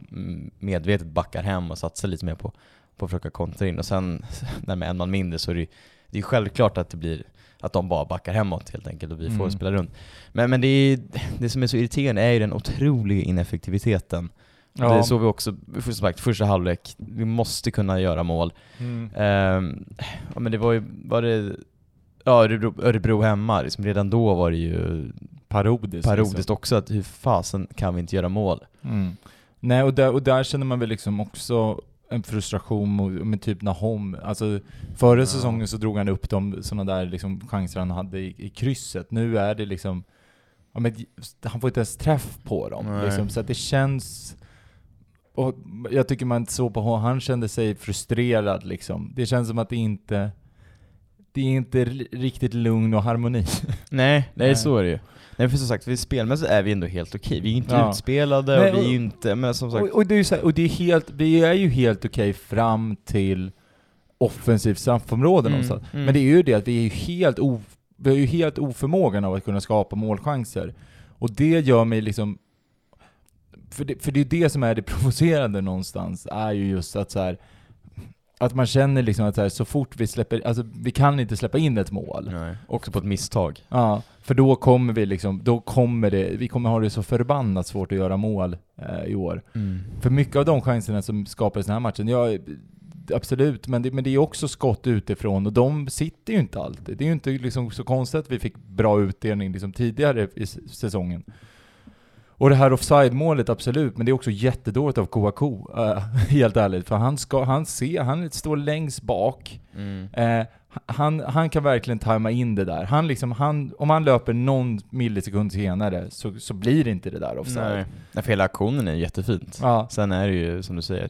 medvetet backar hem och satsar lite mer på, på att försöka kontra in och sen när med en man mindre så är det ju det är självklart att det blir att de bara backar hemåt helt enkelt och vi får Mm. spela runt. Men, men det, är, det som är så irriterande är ju den otroliga ineffektiviteten. Ja. Det såg vi också, som sagt, första halvlek, vi måste kunna göra mål. Mm. Ehm, ja men det var ju, var det, Örebro, Örebro hemma, liksom redan då var det ju Parodiskt. parodiskt liksom. också att hur fasen kan vi inte göra mål? Mm. Nej, och där, och där känner man väl liksom också en frustration med, med typ Nahom. Alltså, förra Ja. säsongen så drog han upp de sådana där liksom chanser han hade i, i krysset. Nu är det liksom, ja, men, han får inte ens träff på dem. Liksom, så att det känns, och jag tycker man såg på honom, han kände sig frustrerad liksom. Det känns som att det inte, det är inte ri- riktigt lugn och harmoni. Nej, nej Nej. så är det ju. Nej för som sagt, vi spelmässigt är vi ändå helt okej. Vi är inte Ja. utspelade Nej, och vi är inte, men som sagt, Och, och, det är ju här, och det är helt, vi är ju helt okej fram till offensivt straffområde Mm, någonstans. mm. Men det är ju det att vi är ju helt, o, vi har ju helt oförmågan av att kunna skapa målchanser. Och det gör mig liksom... För det, för det är det som är det provocerande någonstans, är ju just att så här, att man känner liksom att så, här, så fort vi släpper, alltså vi kan inte släppa in ett mål. nej, också på ett misstag. Ja, för då kommer vi liksom, då kommer det, vi kommer ha det så förbannat svårt att göra mål eh, i år. För mycket av de chanserna som skapades den här matchen, ja absolut, men det, men det är också skott utifrån och de sitter ju inte alltid. Det är ju inte liksom så konstigt att vi fick bra utdelning liksom tidigare i säsongen. Och det här offside-målet, absolut, men det är också jättedåligt av Kouakou, eh, helt ärligt. För han, ska, han ser, han står längst bak. Mm. Eh, han, han kan verkligen tajma in det där. Han liksom, han, om han löper någon millisekund senare så, så blir det inte det där offside. Nej. Nej, för hela aktionen är jättefint. Ja, Sen är det ju som du säger,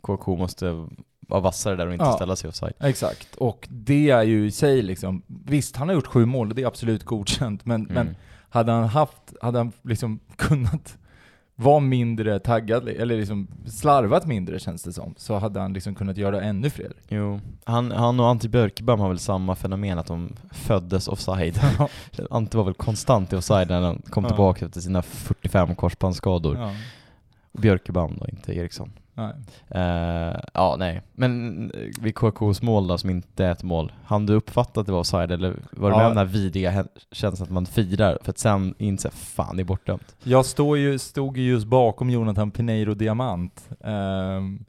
KK måste vara vassare där och inte Ja. ställa sig offside. exakt. Och det är ju i sig liksom, visst han har gjort sju mål och det är absolut godkänt, men, Mm. men hade han haft, hade han liksom kunnat vara mindre taggad, eller liksom slarvat mindre känns det som, så hade han liksom kunnat göra ännu fler. Jo, han, han och Ante Björkebam har väl samma fenomen att de föddes offside. Ante var väl konstant i offside när han kom Ja. tillbaka efter sina 45 korsbandsskador. ja. Björkebam då, inte Eriksson. Nej. Eh, ja, nej. Men eh, vid KKs mål då, som inte är ett mål, hann du uppfatta att det var offside eller var du Ja. med om den här vidriga känslan att man firar för att sen inse fan det är bortdömt? Jag står ju, stod ju just bakom Jonathan Pineiro Diamant. ehm,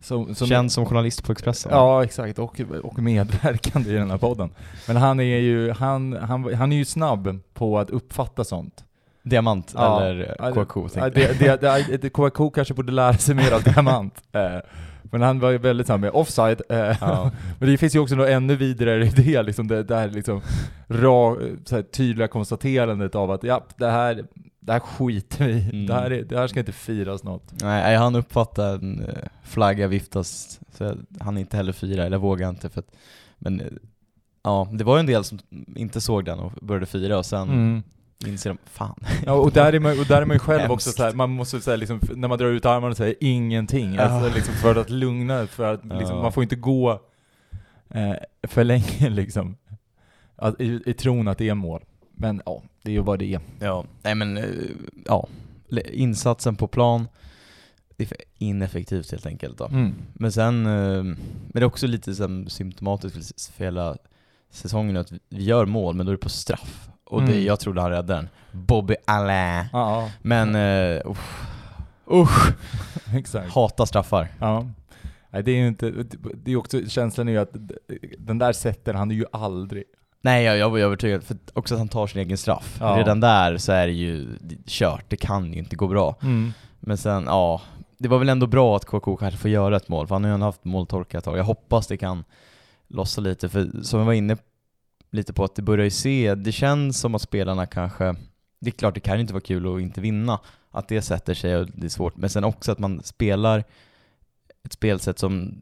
Som, som Känd som journalist på Expressen. Ja, exakt. Och, och medverkande i den här podden. Men han är ju, han, han, han är ju snabb på att uppfatta sånt. Diamant Ja. eller KK. Ja, det, det, det, det, KK kanske borde lära sig mer av diamant. Eh, Men han var ju väldigt snabb med offside. eh, Ja. Men det finns ju också något ännu vidare i det, liksom det, det här liksom ra, här tydliga konstaterandet av att ja, det här, det här skiter vi. Mm. det, här är, det här ska inte firas något. Nej, han uppfattar en eh, flagga viftas, så han inte heller fira, eller vågar inte för att, men ja, det var ju en del som inte såg den och började fira och sen Mm. Inser de, fan. Ja, och, där är man, och där är man ju själv också så här, man måste säga liksom, när man drar ut armarna och säger ingenting, alltså, liksom, för att lugna, för att liksom, man får inte gå eh, för länge liksom, att, i, i tron att det är mål. Men ja, det är ju vad det är. Ja, nej men, eh, ja, insatsen på plan, det är ineffektivt helt enkelt då. Mm. Men sen, eh, men det är också lite symptomatiskt för hela säsongen att vi gör mål, men då är det på straff. Och det, Mm. jag trodde han räddade den. Bobby Allain. Ja, Men, uh, usch. Usch! exakt. Hatar straffar. Ja. Nej, det är ju inte, det är också, känslan är ju att den där sätter han ju aldrig. Nej jag, jag var övertygad, för också att han tar sin egen straff. Ja. Redan där så är det ju kört, det kan ju inte gå bra. Men sen, ja, det var väl ändå bra att KK kanske får göra ett mål, för han har ju haft måltorka ett tag. Jag hoppas det kan lossa lite, för som jag var inne lite på att det börjar ju se, det känns som att spelarna kanske, det är klart det kan ju inte vara kul att inte vinna, att det sätter sig och det är svårt, men sen också att man spelar ett spelsätt som,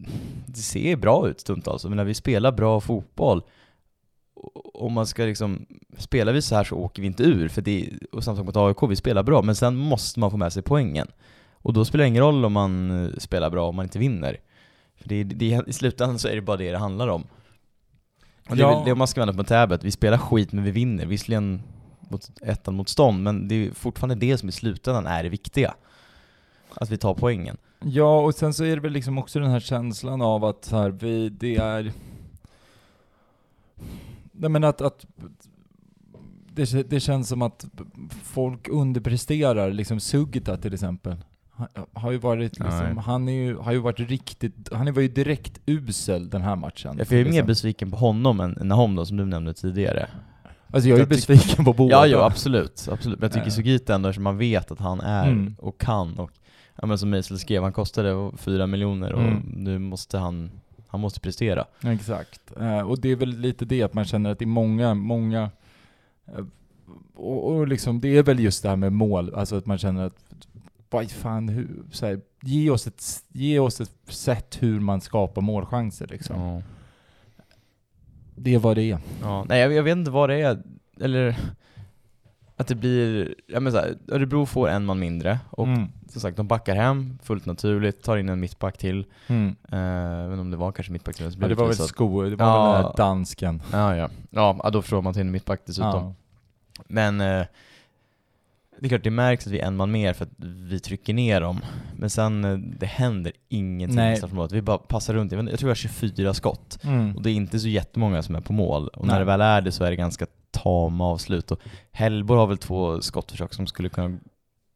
det ser bra ut stundtals, alltså. men när vi spelar bra fotboll, om man ska liksom, spelar vi så här så åker vi inte ur, för det, och samma sak mot AIK, vi spelar bra, men sen måste man få med sig poängen. Och då spelar det ingen roll om man eh, spelar bra om man inte vinner. För det, det, i slutändan så är det bara det det handlar om. Och det är Ja. väl det man ska vända på Täby, att vi spelar skit men vi vinner. Visserligen mot ettan motstånd, men det är fortfarande det som i slutändan är det viktiga. Att vi tar poängen. Ja, och sen så är det väl liksom också den här känslan av att här, vi, det är... Nej men att, att det, det känns som att folk underpresterar, liksom Sugita till exempel. Han har ju varit liksom, han är ju, har ju varit riktigt, han var ju direkt usel den här matchen. Jag är mer liksom. besviken på honom än Nahom då, som du nämnde tidigare. Alltså jag är ju besviken på båda. Ja, ja absolut, absolut. Men jag tycker Eh. Sugita ändå, eftersom man vet att han är Mm. och kan och Ja men som Meisel skrev, han kostade fyra miljoner och Mm. nu måste han, han måste prestera. Exakt. Eh, och det är väl lite det att man känner att det är många, många eh, och, och liksom det är väl just det här med mål, alltså att man känner att vad fan, hur, så här, ge, oss ett, ge oss ett sätt hur man skapar målchanser liksom. Ja. Det vad det. Ja, nej jag, jag vet inte vad det är, eller att det blir, ja men så här, Örebro får en man mindre och Mm. som sagt de backar hem fullt naturligt, tar in en mittback till, Mm. eh, inte om det var kanske mittback till Ja, det var väl utvisad. skor, det var Ja. väl den där dansken. Ja, ja. Ja, då förstår man till en mittback dessutom. Ja. Men eh, det är klart, det märks att vi är en man mer för att vi trycker ner dem. Men sen, eh, det händer ingenting Nej. i straffområdet. Vi bara passar runt. Jag, tror vi har 24 skott. Mm. Och det är inte så jättemånga som är på mål. Och när Nej. det väl är det så är det ganska tama avslut. Och Hellborg har väl två skottförsök som skulle kunna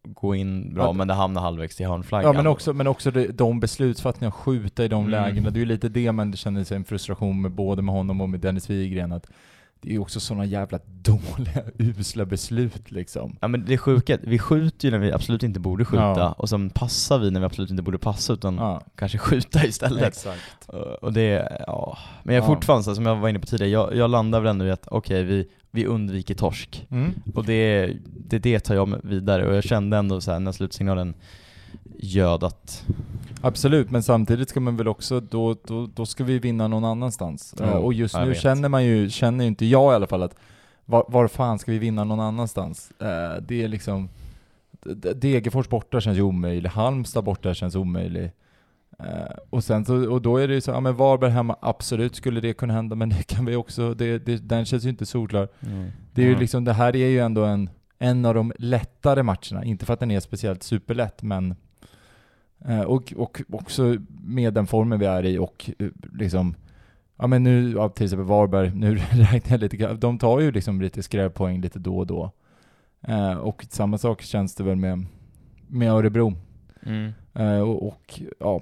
gå in bra, Ja. men det hamnar halvvägs till hörnflaggan. Ja men också, men också det, de beslutsfattningarna, skjuta i de Mm. lägena. Det är ju lite det man känner sig en frustration med, både med honom och med Dennis Wigren. Att det är ju också sådana jävla dåliga, usla beslut liksom. Ja men det är sjuka, vi skjuter ju när vi absolut inte borde skjuta, Ja. och sen passar vi när vi absolut inte borde passa, utan Ja, kanske skjuta istället. exakt. Uh, Och det, ja. Men jag är Ja. fortfarande, så, som jag var inne på tidigare, jag, jag landar väl ändå i att okej, vi, vi undviker torsk. Mm. Och det, det, det tar jag vidare, och jag kände ändå så här när slutsignalen göd att, Absolut, men samtidigt ska man väl också, då, då, då ska vi vinna någon annanstans. Eh, och just nu vet. känner man ju, känner ju inte jag i alla fall att var, var fan ska vi vinna någon annanstans? Eh, det är liksom, Degerfors borta känns ju omöjlig, Halmstad borta känns omöjlig. Eh, och sen så, och då är det ju så, ja men Varberg hemma, absolut skulle det kunna hända, men det kan vi också, det, det, den känns ju inte solklar. Det är ju liksom, det här är ju ändå en, en av de lättare matcherna, inte för att den är speciellt superlätt, men och, och också med den formen vi är i och eh, liksom Ja men nu, ja, till exempel Varberg, nu räknar jag lite de tar ju liksom lite skrävpoäng lite då och då. Eh, och samma sak känns det väl med, med Örebro. Mm. Eh, och, och ja,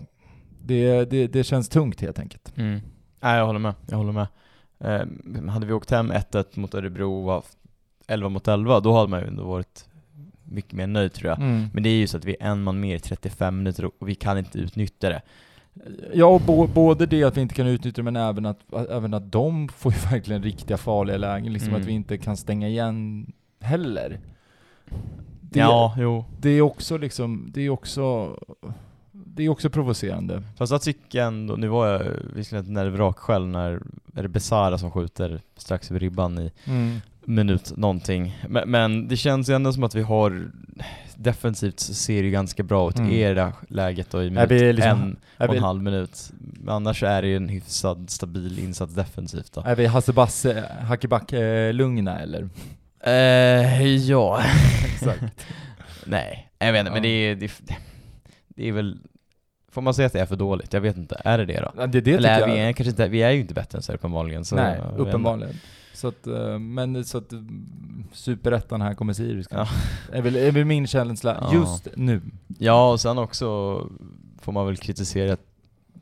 Det, det, det känns tungt helt enkelt. Mm. Nej, jag håller med. Jag håller med. Eh, hade vi åkt hem 1-1 mot Örebro och haft 11 mot 11, då hade man ju ändå varit mycket mer nöjd tror jag. Mm. Men det är ju så att vi är en man mer i 35 minuter och vi kan inte utnyttja det. Ja, och bo, både det att vi inte kan utnyttja det, men även att, även att de får ju verkligen riktiga farliga lägen, liksom Mm. att vi inte kan stänga igen heller. Det, ja, jo. det är också liksom, det är också, det är också provocerande. Fast jag tycker ändå, nu var jag visserligen ett nervvrak själv när, är det Besara som skjuter strax över ribban i minut någonting. Men, men det känns ju ändå som att vi har defensivt ser det ju ganska bra ut Mm. i det där läget då i minut liksom- en och en vi, halv minut. Men annars är det ju en hyfsad stabil insats defensivt då. är vi Hasse Basse, Hackeback-lugna eller? Eh, ja. Exakt. Nej, jag vet inte, men det är, det, det är väl... Får man säga att det är för dåligt? Jag vet inte. Är det det då? Ja, det, det Eller är vi, är kanske inte, vi är ju inte bättre än så uppenbarligen. Så Nej, uppenbarligen. Så att, eh, men så att mm, superettan här kommer Sirius Ja. är, väl, är väl min känsla Ja. just nu. Ja, och sen också får man väl kritisera, jag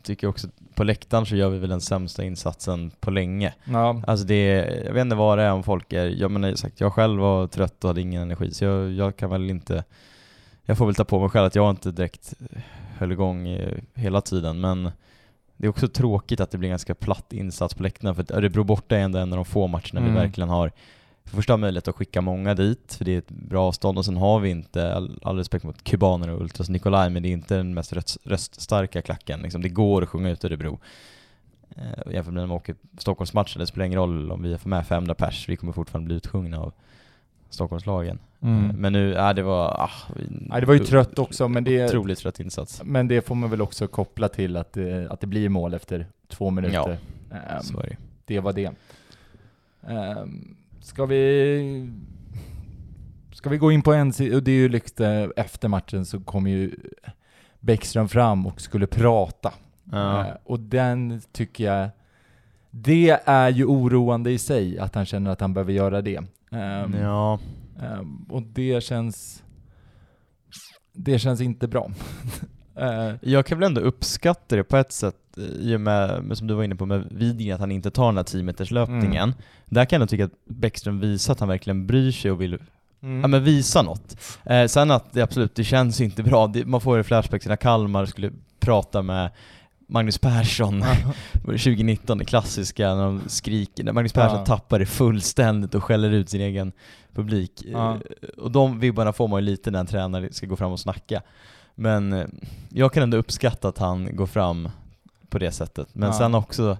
tycker också på läktaren så gör vi väl den sämsta insatsen på länge. Ja. Alltså det är, jag vet inte vad det är om folk är, jag menar sagt, jag själv var trött och hade ingen energi så jag, jag kan väl inte, jag får väl ta på mig själv att jag inte direkt höll igång eh, hela tiden men det är också tråkigt att det blir ganska platt insats på läktaren för Örebro borta är ändå en av de få matcherna Mm. vi verkligen har för första möjlighet att skicka många dit, för det är ett bra avstånd och sen har vi inte, all, all respekt mot kubaner och Ultras Nikolaj, men det är inte den mest röst, röststarka klacken. Liksom, det går att sjunga ut Örebro. Eh, jämfört med när man åker Stockholmsmatcher, det spelar ingen roll om vi får med 500 pers, vi kommer fortfarande bli utsjungna av Stockholmslagen. Mm. Eh, Men nu, ja det var... Ah, Nej, det var ju trött också, men det, Otroligt trött insats. men det får man väl också koppla till att, det- att det blir mål efter två minuter. Ehm, Så är det. det var det. Um, ska vi... Ska vi gå in på en sida, och det är ju eh, efter matchen så kom ju Bäckström fram och skulle prata. Ja. Eh, och den tycker jag, det är ju oroande i sig att han känner att han behöver göra det. Ehm, ja. Ehm, och det känns, det känns inte bra. Eh, Jag kan väl ändå uppskatta det på ett sätt, eh, i och med, som du var inne på med Widgren, att han inte tar den här 10 meters löpningen. Mm. Där kan jag tycka att Bäckström visar att han verkligen bryr sig och vill mm. ja, men visa något. Eh, sen att det absolut, det känns inte bra. Det, man får ju flashbacks när Kalmar skulle prata med Magnus Persson 2019, det klassiska, när de skriker, när Magnus Persson Ja. tappar det fullständigt och skäller ut sin egen publik. Ja. Eh, Och de vibbarna får man ju lite när en tränare ska gå fram och snacka. Men eh, jag kan ändå uppskatta att han går fram på det sättet. Men Ja. sen också,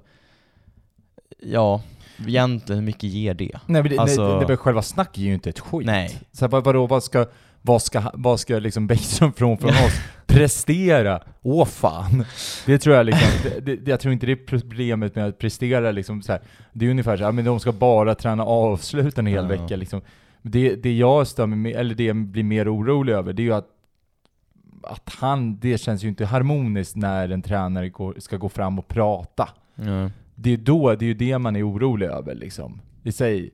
ja, egentligen hur mycket ger det? Nej men det, Alltså- nej, det, det, själva snacket är ju inte ett skit. Nej. Så här, vad, vadå, vad ska, vad ska, vad ska liksom Bäckström från, från oss prestera? Åh fan! Det tror jag liksom, det, det, jag tror inte det är problemet med att prestera liksom så här. Det är ungefär så här, men de ska bara träna avslut en hel Ja. vecka liksom. Det, det jag stör mig med, eller det jag blir mer orolig över, det är ju att att han, det känns ju inte harmoniskt när en tränare går, ska gå fram och prata Ja. det är då, det är ju det man är orolig över liksom, i sig.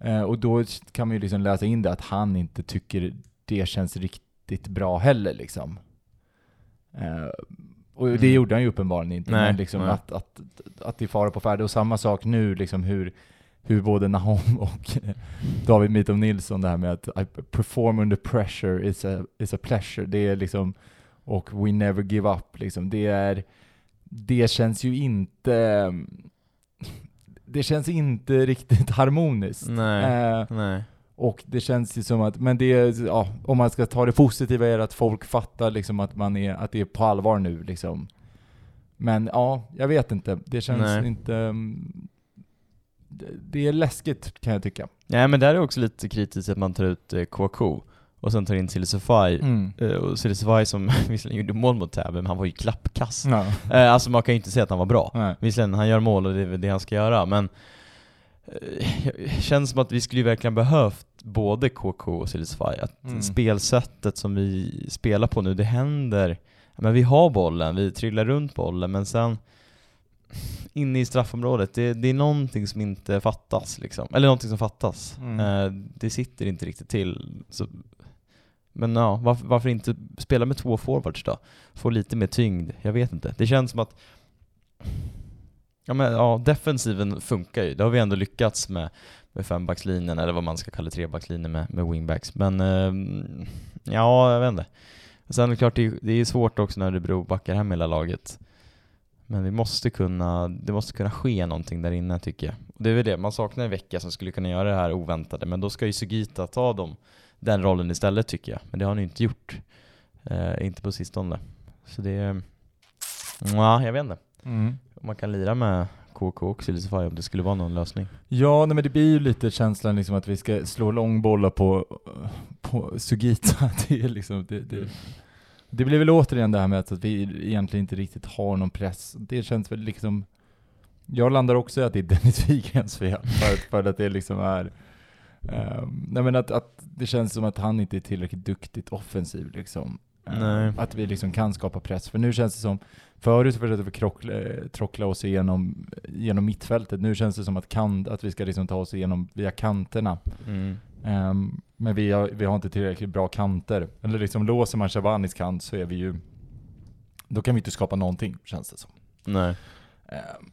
Eh, och då kan man ju liksom läsa in det att han inte tycker det känns riktigt bra heller liksom. Eh, och det Mm. gjorde han ju uppenbarligen inte, Nej, men liksom nej. att, att, att det är fara på färde. Och samma sak nu liksom hur, hur både Nahom och David Mitov Nilsson, det här med att I perform under pressure is a, is a pleasure. Det är liksom, och we never give up liksom. Det är, det känns ju inte, det känns inte riktigt harmoniskt. Nej. Eh, Nej. Och det känns ju som att, men det ja, om man ska ta det positiva är att folk fattar liksom att man är, att det är på allvar nu liksom. Men ja, jag vet inte. Det känns Nej. inte... mm, Det, det är läskigt kan jag tycka. Nej men där är också lite kritiskt att man tar ut eh, Kouakou och sen tar in Silisufaj. Mm. Eh, och Silisufaj som visserligen gjorde mål mot Täby, men han var ju klappkass. Ja. Eh, alltså man kan ju inte säga att han var bra. Nej. Visserligen, han gör mål och det är väl det han ska göra, men känns som att vi skulle verkligen behövt både KK och Silisufaj. Att Mm. spelsättet som vi spelar på nu, det händer, men vi har bollen, vi trillar runt bollen, men sen inne i straffområdet, det, det är någonting som inte fattas liksom. Eller någonting som fattas. Mm. Eh, det sitter inte riktigt till. Så, Men ja, varför, varför inte spela med två forwards då? Få lite mer tyngd, jag vet inte. Det känns som att Ja men ja, defensiven funkar ju. Det har vi ändå lyckats med, med fembackslinjen, eller vad man ska kalla trebackslinjen med, med wingbacks. Men eh, ja, jag vet inte. Sen är det klart, det är, det är svårt också när Örebro backar hem hela laget. Men vi måste kunna, det måste kunna ske någonting där inne tycker jag. Och det är väl det, man saknar en vecka som skulle kunna göra det här oväntade, men då ska ju Sugita ta dem, den rollen istället tycker jag. Men det har han ju inte gjort. Eh, inte på sistone. Så det, ja, jag vet inte. Mm. Man kan lira med KK och Silicify om det skulle vara någon lösning. Ja, nej, men det blir ju lite känslan liksom att vi ska slå långbollar på, på Sugita. Det, är liksom, det, det, det blir väl återigen det här med att vi egentligen inte riktigt har någon press. Det känns väl liksom... Jag landar också i att det är Dennis Wigrens fel, för, att- för att det liksom är... Um, nej men att, att det känns som att han inte är tillräckligt duktigt offensiv liksom. Eh, Nej. Att vi liksom kan skapa press. För nu känns det som, förut försökte vi krockla, trockla oss igenom, genom mittfältet. Nu känns det som att, kan, att vi ska liksom ta oss igenom via kanterna. Mm. Ehm, men vi har, vi har inte tillräckligt bra kanter. Eller liksom låser man Shabanis kant så är vi ju... Då kan vi inte skapa någonting, känns det som. Nej. Ehm,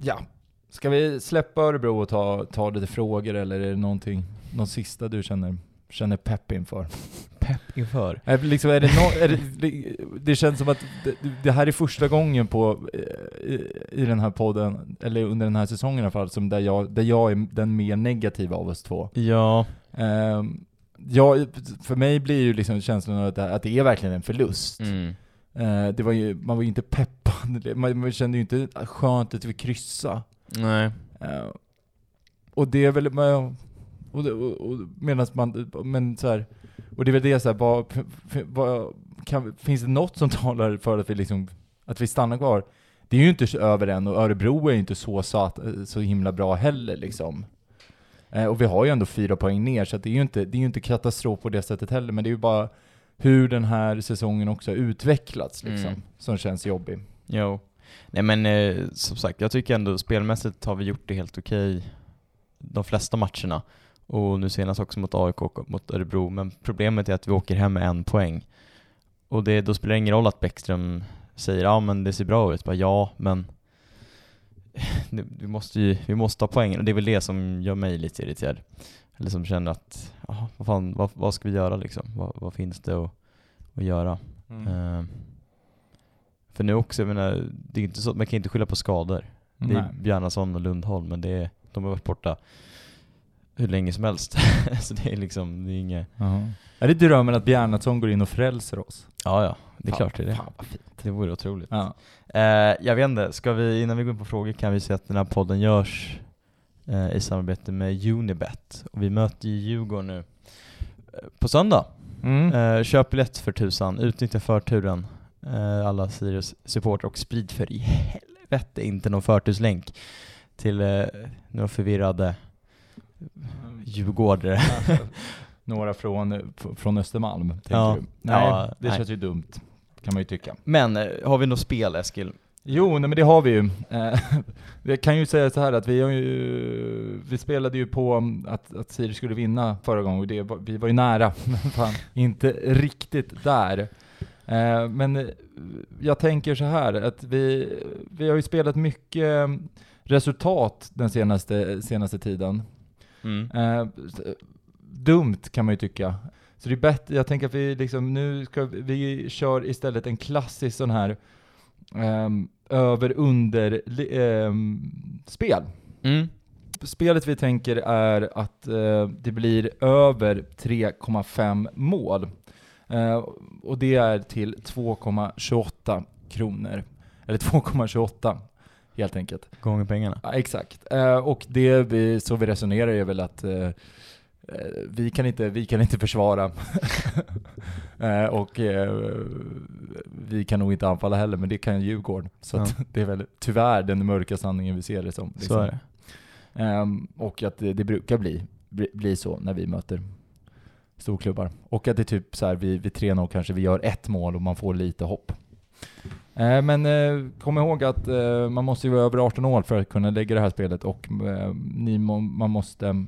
ja. Ska vi släppa Örebro och ta, ta lite frågor eller är det någonting, någon sista du känner, känner pepp inför? Pepp inför. Är, liksom, är det, no, är det, det känns som att det, det här är första gången på, eh, i, i den här podden, eller under den här säsongen i alla fall, som där jag, där jag är den mer negativa av oss två. Ja. Um, ja, för mig blir ju liksom känslan av att det, att det är verkligen en förlust. Mm. Eh, det var ju, man var ju inte peppad, man, man kände ju inte skönt att vi kryssa. Nej. Eh, och det är väl, men- och, och, och medan man, men så här, och det är väl det så här, vad, vad, kan, finns det något som talar för att vi liksom, att vi stannar kvar? Det är ju inte över än, och Örebro är ju inte så, sat, så himla bra heller liksom. Eh, och vi har ju ändå fyra poäng ner, så det är ju inte, det är inte katastrof på det sättet heller, men det är ju bara hur den här säsongen också har utvecklats liksom, Mm. som känns jobbig. Jo. Nej men eh, som sagt, jag tycker ändå spelmässigt har vi gjort det helt okej de flesta matcherna. Och nu senast också mot AIK och mot Örebro. Men problemet är att vi åker hem med en poäng. Och det, då spelar det ingen roll att Bäckström säger ja men det ser bra ut. Bara, ja, men vi måste ju vi måste ha poängen. Och det är väl det som gör mig lite irriterad. Eller som känner att, ja, vad fan, vad, vad ska vi göra liksom? Vad, vad finns det att, att göra? Eh, för nu också, jag menar, det är inte så, man kan inte skylla på skador. Det är. Bjarnason och Lundholm, men det är, de har varit borta hur länge som helst. så det är liksom, det är inget... Ja. Är det drömmen att Bjarnason går in och frälser oss? Ja, ja, det är Fan, klart det är det. Fan vad fint. Det vore otroligt. Ja. Eh, jag vet inte, ska vi, innan vi går in på frågor kan vi säga att den här podden görs eh, i samarbete med Unibet. Och vi möter ju Djurgården nu eh, på söndag. Mm. Eh, köp biljett för tusan, utnyttja förturen. Eh, alla Sirius supporter och sprid för i helvete inte någon förturslänk till eh, några förvirrade djurgårdare. Några från, från Östermalm, Ja. du? Nej, Ja, det nej. känns ju dumt, kan man ju tycka. Men eh, har vi något spel Eskil? Jo, nej men det har vi ju. Eh, Jag kan ju säga så här att vi ju, vi spelade ju på att, att Sirius skulle vinna förra gången och det, vi var ju nära, men fan, inte riktigt där. Eh, Men jag tänker så här att vi, vi har ju spelat mycket resultat den senaste, senaste tiden. Mm. Eh, dumt kan man ju tycka. Så det är bättre, jag tänker att vi liksom, nu ska vi, kör istället en klassisk sån här um, över-under um, spel. Mm. Spelet vi tänker är att eh, det blir över 3,5 mål. Eh, och det är till 2,28 kronor. Eller 2,28 helt enkelt. Gånger pengarna. Ja, exakt. Eh, och det vi, så vi resonerar är väl att eh, eh, vi, kan inte, vi kan inte försvara. eh, och vi kan nog inte anfalla heller, men det kan Djurgården. Så att det är väl tyvärr den mörka sanningen vi ser det som. liksom. Så är det. Ehm, och att det, det brukar bli, bli, bli så när vi möter storklubbar. Och att det är typ så här, vi, vi 3-0 kanske vi gör ett mål och man får lite hopp. Eh, men eh, kom ihåg att eh, man måste ju vara över 18 år för att kunna lägga det här spelet och ni må, man måste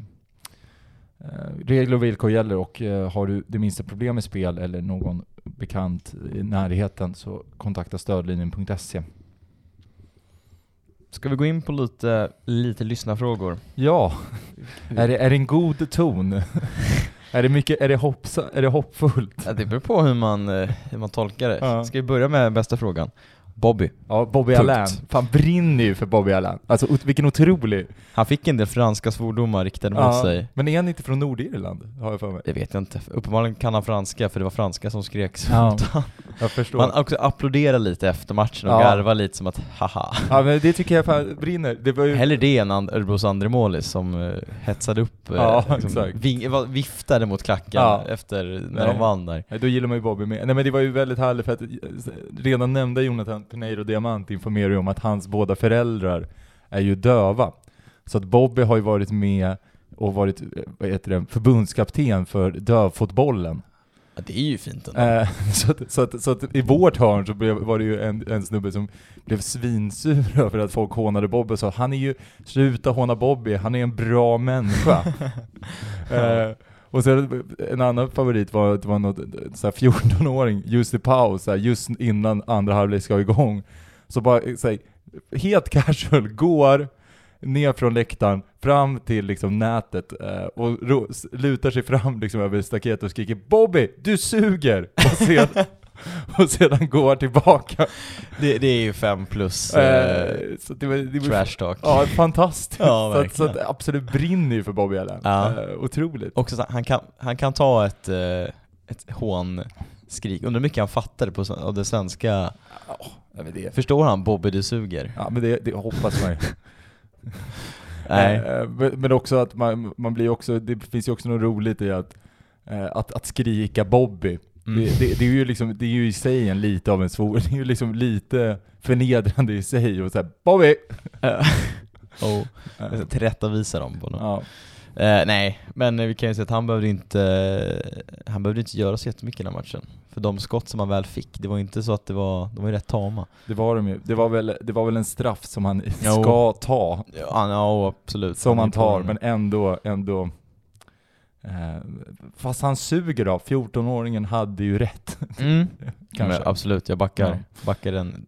regler och villkor gäller och har du det minsta problem med spel eller någon bekant i närheten så kontakta stödlinjen.se. Ska vi gå in på lite, lite lyssnarfrågor? Ja, är det, är det en god ton? är, det mycket, är, det hoppsa, är det hoppfullt? Ja, det beror på hur man, eh, hur man tolkar det. Ja. Ska vi börja med bästa frågan? Bobby. Ja, Bobby Tungt. Allan. Fan brinner ju för Bobby Allan. Alltså vilken otrolig... Han fick en del franska svordomar riktade mot sig. Men är han inte från Nordirland? Har jag för mig. Det vet jag inte. Uppenbarligen kan han franska för det var franska som skreks Ja. Jag förstår. Man också applåderar lite efter matchen och Ja. garvar lite som att haha. Ja men det tycker jag fan brinner. Det var ju... Hellre det än Örebros andre målis som uh, hetsade upp, uh, Ja, exakt. ving, viftade mot klacken Ja. efter när Nej. de vann där. Nej, då gillar man ju Bobby med. Nej men det var ju väldigt härligt för att eh, redan nämnda Jonathan Pineiro Diamant informerar ju om att hans båda föräldrar är ju döva. Så att Bobby har ju varit med och varit, vad heter det, förbundskapten för dövfotbollen. Ja, det är ju fint ändå. Eh, så, att, så, att, så att i vårt hörn så blev, var det ju en, en snubbe som blev svinsur över att folk hånade Bobby och sa han är ju, sluta håna Bobby, han är en bra människa. eh, och sen en annan favorit var att det var något så 14-åring just i paus, så här, just innan andra halvlek ska igång. Så bara så här, helt casual går ner från läktaren, fram till liksom nätet eh, och lutar sig fram liksom över staketet och skriker 'Bobby, du suger!' Och sedan, och sedan går tillbaka. Det, det är ju fem plus eh, Eh, så det var, det var trash talk. Ja, fantastiskt. Ja, så, att, så att absolut brinner ju för Bobby Allen. Ja. Eh, otroligt. Också så, han, kan, han kan ta ett, eh, ett hånskrik, undrar hur mycket han fattade på, av det svenska. Ja, det, Förstår han Bobby du suger? ja, men det, det hoppas man ju. Nej. Eh, men, också att man, man blir också, det finns ju också något roligt i att, att, att skrika Bobby. Mm. Det, det, det, är ju liksom, det är ju i sig en lite av en svor, det är ju liksom lite förnedrande i sig och såhär 'Bobby!' och tillrättavisa dem på något. ja. Eh, nej, men vi kan ju säga att han behövde inte, han behövde inte göra så jättemycket i den här matchen. För de skott som han väl fick, det var inte så att det var, de var ju rätt tama. Det var de ju. Det var väl, det var väl en straff som han Jo. ska ta. Ja, ja absolut. Som han på tar, men ändå, ändå Fast han suger då, 14-åringen hade ju rätt. Mm. Kanske. Men absolut, jag backar, Ja. backar den,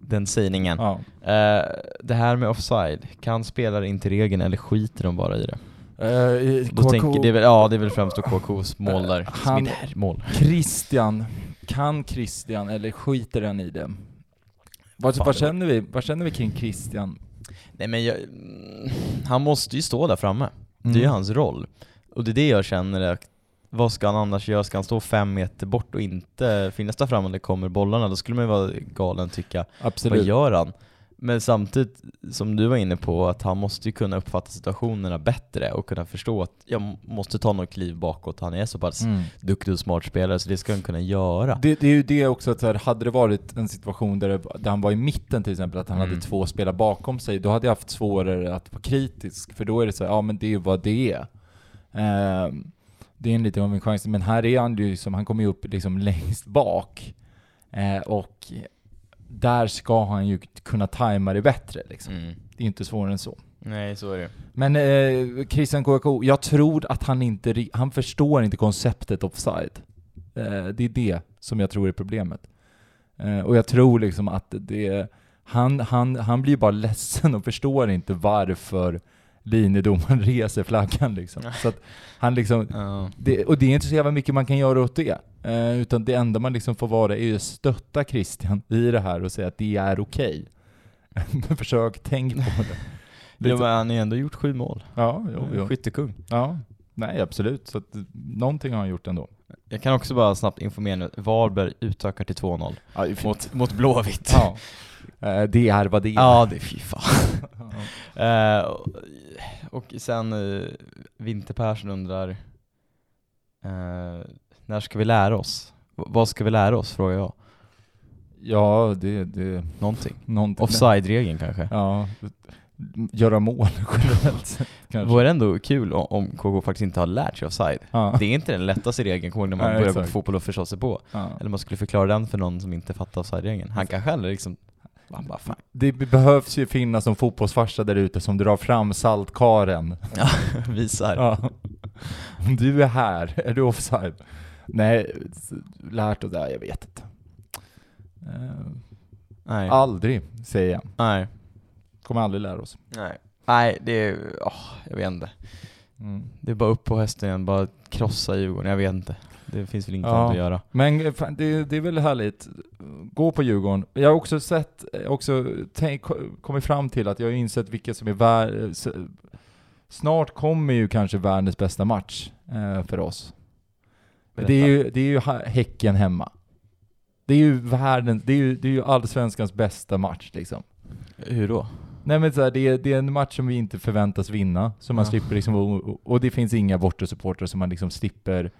den sägningen. Ja. Eh, det här med offside, kan spelare inte regeln eller skiter de bara i det? Eh, Då KK tänker, det är väl, ja det är väl främst KKs mål där, Eh, han- mål. Christian, kan Christian eller skiter han i det? Vad, känner vi, vad känner vi kring Christian? Nej men jag, mm, han måste ju stå där framme. Det är ju Mm. hans roll. Och det är det jag känner, att vad ska han annars göra? Ska han stå fem meter bort och inte finnas där framme när det kommer bollarna? Då skulle man ju vara galen tycka, vad Absolut. gör han? Men samtidigt, som du var inne på, att han måste ju kunna uppfatta situationerna bättre och kunna förstå att jag måste ta något kliv bakåt. Han är så pass Mm. duktig och smart spelare så det ska han kunna göra. Det, det är ju det också att så här, hade det varit en situation där, det, där han var i mitten till exempel, att han Mm. hade två spelare bakom sig, då hade jag haft svårare att vara kritisk, för då är det så här, ja men det är ju vad det är. Ehm, det är en lite av en chans, men här är han ju som, han kommer ju upp liksom längst bak. Eh, och där ska han ju kunna tajma det bättre liksom. Mm. Det är inte svårare än så. Nej, så är det Men eh, Christian Kouakou, jag tror att han inte, han förstår inte konceptet offside. Eh, det är det som jag tror är problemet. Eh, och jag tror liksom att det, han, han, han blir bara ledsen och förstår inte varför linjedomaren reser flaggan liksom. Så han liksom, Ja. det, och det är inte så jävla mycket man kan göra åt det. Eh, utan det enda man liksom får vara är ju att stötta Christian i det här och säga att det är okej. Men försök tänk på det. Ja, Lite- men han har ju ändå gjort sju mål. Ja, jo, jo. Skyttekung. Ja, nej absolut. Så att någonting har han gjort ändå. Jag kan också bara snabbt informera nu, Varberg utökar till 2-0 Ja, mot, mot Blåvitt. ja. Eh, det är vad det är. Ja, det är fy fan. Eh, och- sen uh, Vinter Persson undrar, eh, när ska vi lära oss? V- vad ska vi lära oss, frågar jag. Ja, det, det Någonting. någonting. Offside-regeln kanske. Ja, göra mål generellt sett, kanske. Vore ändå kul om, KK faktiskt inte har lärt sig offside. Ja. Det är inte den lättaste regeln, kommer när man Nej, börjar gå på exakt. fotboll och förstå sig på. Ja. Eller man skulle förklara den för någon som inte fattar offside-regeln. Han kanske aldrig liksom, han bara fan, Det behövs ju finnas någon fotbollsfarsa där ute som drar fram saltkaren. visar. Ja. Om du är här, är du offside? Nej, lärt oss det, jag vet inte. Eh, Nej. aldrig, säger jag. Nej. Kommer aldrig lära oss. Nej. Nej, det är, åh, jag vet inte. Mm. Det är bara upp på hästen igen, bara krossa Djurgården, jag vet inte. Det finns väl inget Ja. att göra. Men fan, det, det är väl härligt. Gå på Djurgården. Jag har också sett, också tänk, kommit fram till att jag har insett vilka som är vär, Snart kommer ju kanske världens bästa match eh, för oss. Det är ju, det är ju Häcken hemma. Det är ju världens, det är ju, det är ju allsvenskans bästa match liksom. Hur då? Nej men så här, det, är, det är en match som vi inte förväntas vinna, som man Ja. slipper liksom, och, och det finns inga bortasupportrar som man liksom slipper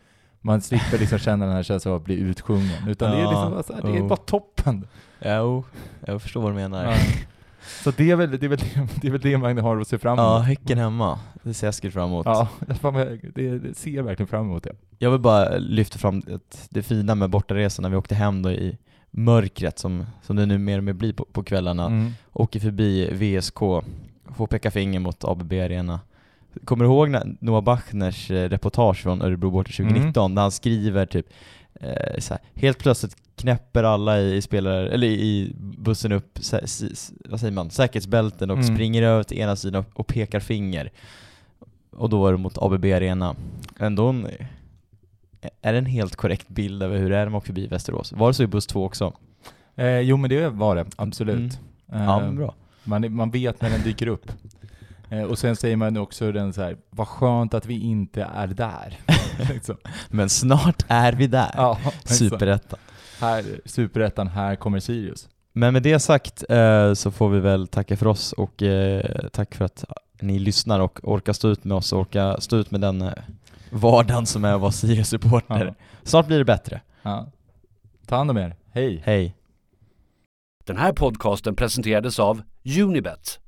man slipper liksom känna den här känslan av att bli utsjungen, utan det är Ja, liksom bara, så här, det är jo. bara toppen. Jo, jag förstår vad du menar. Ja. Så det är väl det, är väl, det, är väl det man har att se fram Ja, emot. Häcken hemma. Det ser skräck fram emot. Ja, det, det ser jag verkligen fram emot det. Jag vill bara lyfta fram det, det fina med bortaresan när vi åkte hem då i mörkret som, som det nu mer och mer blir på, på kvällarna. Mm. Åker förbi VSK, får peka finger mot ABB Arena. Kommer du ihåg när Noah Bachners eh, reportage från Örebro borta 2019 när han skriver typ eh, så här, helt plötsligt knäpper alla i, i spelare, eller i bussen upp, sä, vad säger man, säkerhetsbälten och Mm. springer över till ena sidan och, och pekar finger. Och då var det mot ABB Arena. Ändå en, är det en helt korrekt bild över hur det är när man åker förbi Västerås? Var det så i buss 2 också? Eh, jo men det var det, absolut. Mm. Ja, Eh, men bra. Man, man vet när den dyker upp. Eh, och sen säger man också den så här, vad skönt att vi inte är där. liksom. Men snart är vi där. Ja, Superettan. Här, superettan, här kommer Sirius. Men med det sagt eh, så får vi väl tacka för oss och eh, tack för att ni lyssnar och orkar stå ut med oss och orkar stå ut med den eh, vardagen som är att vara Sirius-supporter. Ja. Snart blir det bättre. Ja. Ta hand om er, hej! Hej! Den här podcasten presenterades av Unibet,